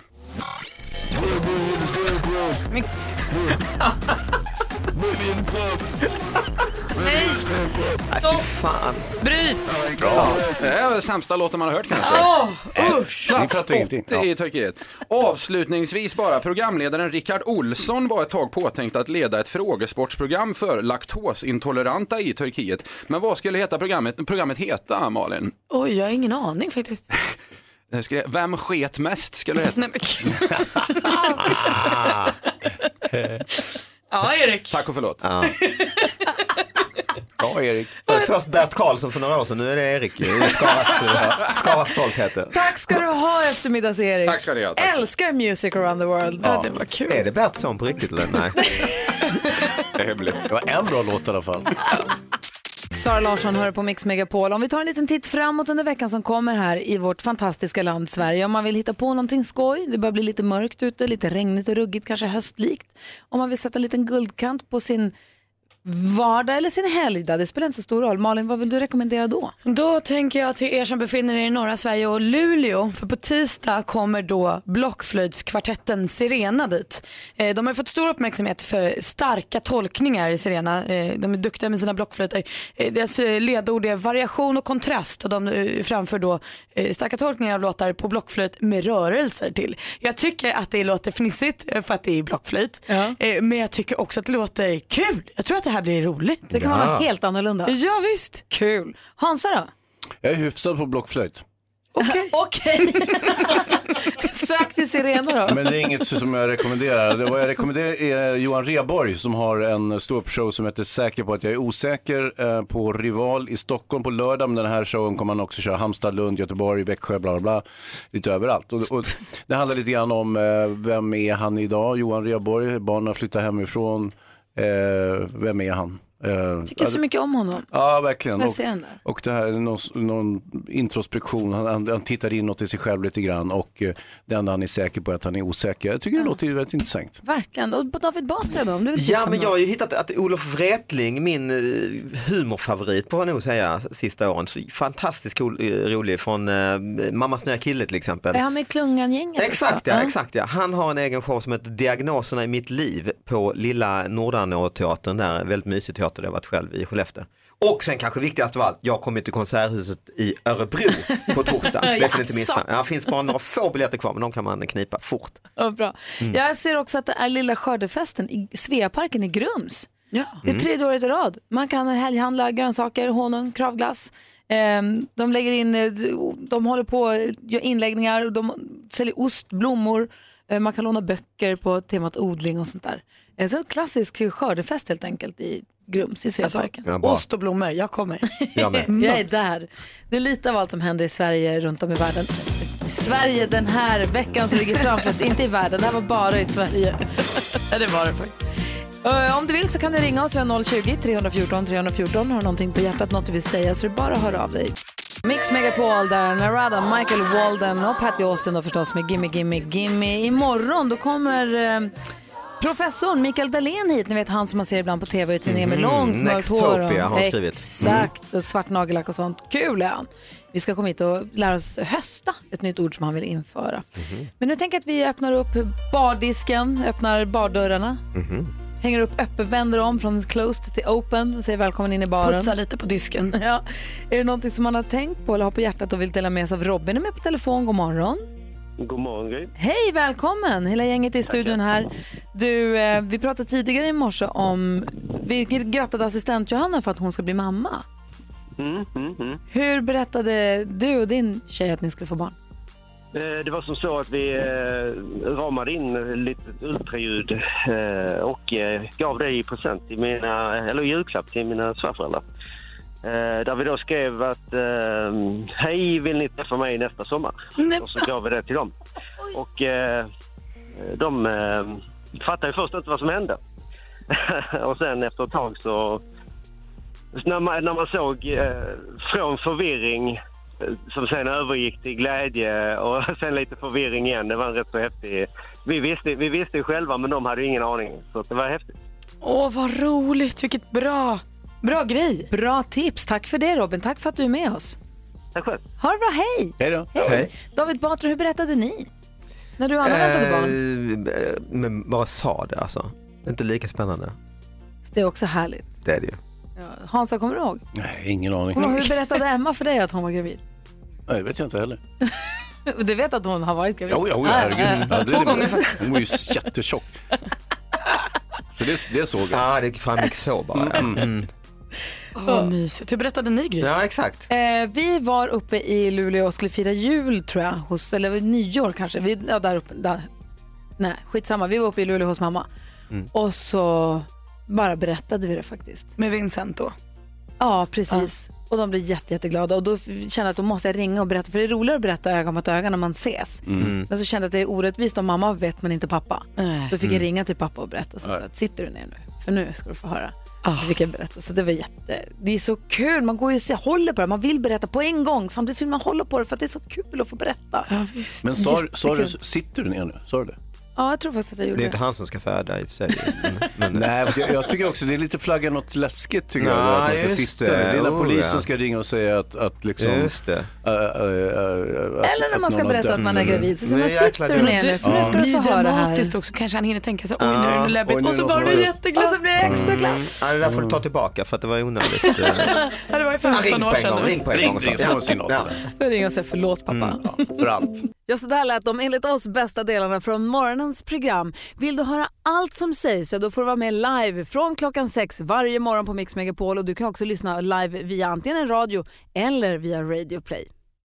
Nej! Nej, fy fan. Bryt! Bra. Det är den sämsta låten man har hört kanske. Åh, usch! Plats fattar ingenting. 80 i Turkiet. Avslutningsvis bara, programledaren Rickard Olsson var ett tag påtänkt att leda ett frågesportsprogram för laktosintoleranta i Turkiet. Men vad skulle heta programmet, programmet heta, Malin? Oj, jag har ingen aning faktiskt. Det skulle- Vem sket mest skulle det heta. Nej, men... ja, Erik. Tack och förlåt. Ja. Bra Erik. Först Bert Karlsson för några år sedan, nu är det Erik. Skaras, Skaras stoltheter. Tack ska du ha eftermiddags-Erik. Tack ska ni ha. Tack. Älskar Music around the world. Ja. Det var kul. Är det Bert son på riktigt eller? Nej. Det är hemligt. Det var en bra låt i alla fall. Sara Larsson hör på Mix Megapol. Om vi tar en liten titt framåt under veckan som kommer här i vårt fantastiska land Sverige. Om man vill hitta på någonting skoj, det börjar bli lite mörkt ute, lite regnigt och ruggigt, kanske höstlikt. Om man vill sätta en liten guldkant på sin vardag eller sin helgdag, det spelar inte så stor roll. Malin, vad vill du rekommendera då? Då tänker jag till er som befinner er i norra Sverige och Luleå. För på tisdag kommer då blockflöjtskvartetten Sirena dit. Eh, De har fått stor uppmärksamhet för starka tolkningar i Sirena. Eh, De är duktiga med sina blockflöjter. Eh, Deras ledord är variation och kontrast och de framför då starka tolkningar av låtar på blockflöjt med rörelser till. Jag tycker att det låter fnissigt för att det är blockflöjt. Eh, Men jag tycker också att det låter kul. Jag tror att det här blir roligt. Det kan vara helt annorlunda. Ja visst. Kul. Hansa då? Jag är hyfsad på blockflöjt. Okej. Sök till Sirena då. Men det är inget som jag rekommenderar. Det vad jag rekommenderar är Johan Reborg som har en ståuppshow som heter Säker på att jag är osäker eh, på Rival i Stockholm på lördag. Men den här showen kommer han också köra Halmstad, Lund, Göteborg, Växjö, bla bla bla. Lite överallt. Och, och det handlar lite grann om eh, vem är han idag, Johan Reborg. Barnen har flyttat hemifrån. Eh, vem är han? Eh, Tycker så mycket om honom. Ja, verkligen. Jag Och, och det här är någon, någon introspektion, han, han, han tittar inåt i sig själv lite grann och eh, det enda han är säker på är att han är osäker. Jag tycker det låter väldigt intressant. Verkligen. Och David Batra då? Om du vill Ja men om jag har ju hittat att Olof Wretling, min eh, humorfavorit får jag nog säga sista åren, så fantastiskt cool, rolig från eh, Mammas nya kille till exempel. Är han med Klungan-gänget? Exakt också? ja, exakt ja. Han har en egen show som heter Diagnoserna i mitt liv på lilla Nordanå-teatern där, väldigt mysig teater där jag varit själv i Skellefteå. Och sen kanske viktigast av allt, jag kommer till Konserthuset i Örebro på torsdag. Det får ni inte missa. Det finns bara några få biljetter kvar men de kan man knipa fort. Ja, bra. Mm. Jag ser också att det är lilla skördefesten i Sveaparken i Grums. Ja. Det är tredje året i rad. Man kan helghandla grönsaker, honung, kravglass. Ehm, De lägger in, eh, de håller på, gör inläggningar, de säljer ost, blommor, eh, man kan låna böcker på temat odling och sånt där. Eh, Så en klassisk skördefest helt enkelt i Grums i Sveaparken. Ja, bra. Ost och blommor, jag kommer. Jag. Jag är där. Det är lite av allt som händer i Sverige runt om i världen. I Sverige den här veckan som ligger framför oss, inte i världen, det här var bara i Sverige. Det var det faktiskt. Eh, Om du vill så kan du ringa oss, vi har 020-314 314. Har du någonting på hjärtat, något du vill säga så är det bara att höra av dig. Mix Megapol där, Narada, Michael Walden och Patty Austin då förstås med Gimme Gimme Gimme. Imorgon då kommer eh, Professorn Mikael Dahlén hit, ni vet han som man ser ibland på tv och i tidningen med Mhm, långt mörkt hår. Nextopia har han skrivit. Exakt, och svart nagellack och sånt. Kul är han. Vi ska komma hit och lära oss hösta, ett nytt ord som han vill införa. Men nu tänker jag att vi öppnar upp bardisken, öppnar bardörrarna. Hänger upp öppen, vänder om från closed till open och säger välkommen in i baren. Putsa lite på disken. Ja. Är det någonting som man har tänkt på eller har på hjärtat och vill dela med sig av? Robin är med på telefon, god morgon. God morgon Gry. Hej, välkommen! Hela gänget i studion här. Du, eh, vi pratade tidigare i morse om, vi grattade assistent Johanna för att hon ska bli mamma. Mm, mm, mm. Hur berättade du och din tjej att ni skulle få barn? Eh, Det var som så att vi eh, ramade in lite ultraljud eh, och eh, gav det i present till mina, eller i julklapp till mina svärföräldrar. Eh, Där vi då skrev att eh, hej vill ni träffa mig nästa sommar? Och så gav vi det till dem. Och eh, de eh, fattade ju först inte vad som hände. och sen efter ett tag så när man, när man såg eh, från förvirring eh, som sen övergick till glädje och sen lite förvirring igen. Det var en rätt så häftig... Vi visste, vi visste själva men de hade ingen aning. Så det var häftigt. Åh, vad roligt. Vilket bra, bra grej. Bra tips. Tack för det Robin. Tack för att du är med oss. Tack själv. Ha det bra, hej! Hej då. Hej. David Batra, hur berättade ni? När du och Anna väntade barn? Eh, Men bara sa det alltså. Inte lika spännande. Det är också härligt. Det är det ju. Ja. Hansa, kommer du ihåg? Nej, ingen aning. Ihåg hur berättade Emma för dig att hon var gravid? Nej, det vet jag inte heller. Du vet att hon har varit gravid? Jo, jo, Ah, herregud. ah, Ja, det- Två gånger faktiskt. Hon var ju jättetjock. Så det, det såg jag. Ja, det framgick så bara. ja. Mm. Vad mysigt. Hur berättade ni Gry? Ja, exakt. Eh, vi var uppe i Luleå och skulle fira jul tror jag, hos, eller nyår kanske. Vi, ja, där uppe, där. Nej, skitsamma. Vi var uppe i Luleå hos mamma. Mm. Och så bara berättade vi det faktiskt. Med Vincent då? Ja, precis. Och de blev jätte, jätteglada och då kände jag att då måste jag ringa och berätta för det är roligare att berätta öga mot öga när man ses. Mm. Men så kände jag att det är orättvist om mamma vet men inte pappa. Så fick jag Mm. ringa till pappa och berätta så, så Nej. att, sitter du ner nu? För nu ska du få höra. Så fick jag berätta. Så det var jätte, det är så kul, man går ju och håller på det, man vill berätta på en gång samtidigt som man håller på det för att det är så kul att få berätta. Ja, visst. Men sa, sa du, sitter du ner nu? Sa du det? Ja, jag tror faktiskt att jag Det gjorde är det. inte han som ska föda i och för sig. Men, men... Nej, jag, jag tycker också det är lite flagga något läskigt tycker jag. Ja, att man ska just det. Det är när Oh, polisen ja. ska ringa och säga att, att liksom... Just det. äh, äh, äh, att- Eller när man ska berätta att man är gravid. Så, så man sitter du det- ner nu för nu ska du få höra här. dramatiskt också. Kanske han hinner tänka så oj nu är det läbbigt nu är och så det det har- jätteglatt. Och så blir det extra glatt. Ja, det där får du ta tillbaka för att det var onödigt. Eh, det var ju Ja, 15 ring år en sedan. gång, ring på en gång. ring, en på det. Jag ringa och säga förlåt pappa. För allt. Ja, så där lät de enligt oss bästa delarna från morgonens program. Vill du höra allt som sägs så då får du vara med live från klockan sex varje morgon på Mix Megapol och du kan också lyssna live via antingen radio eller via Radio Play.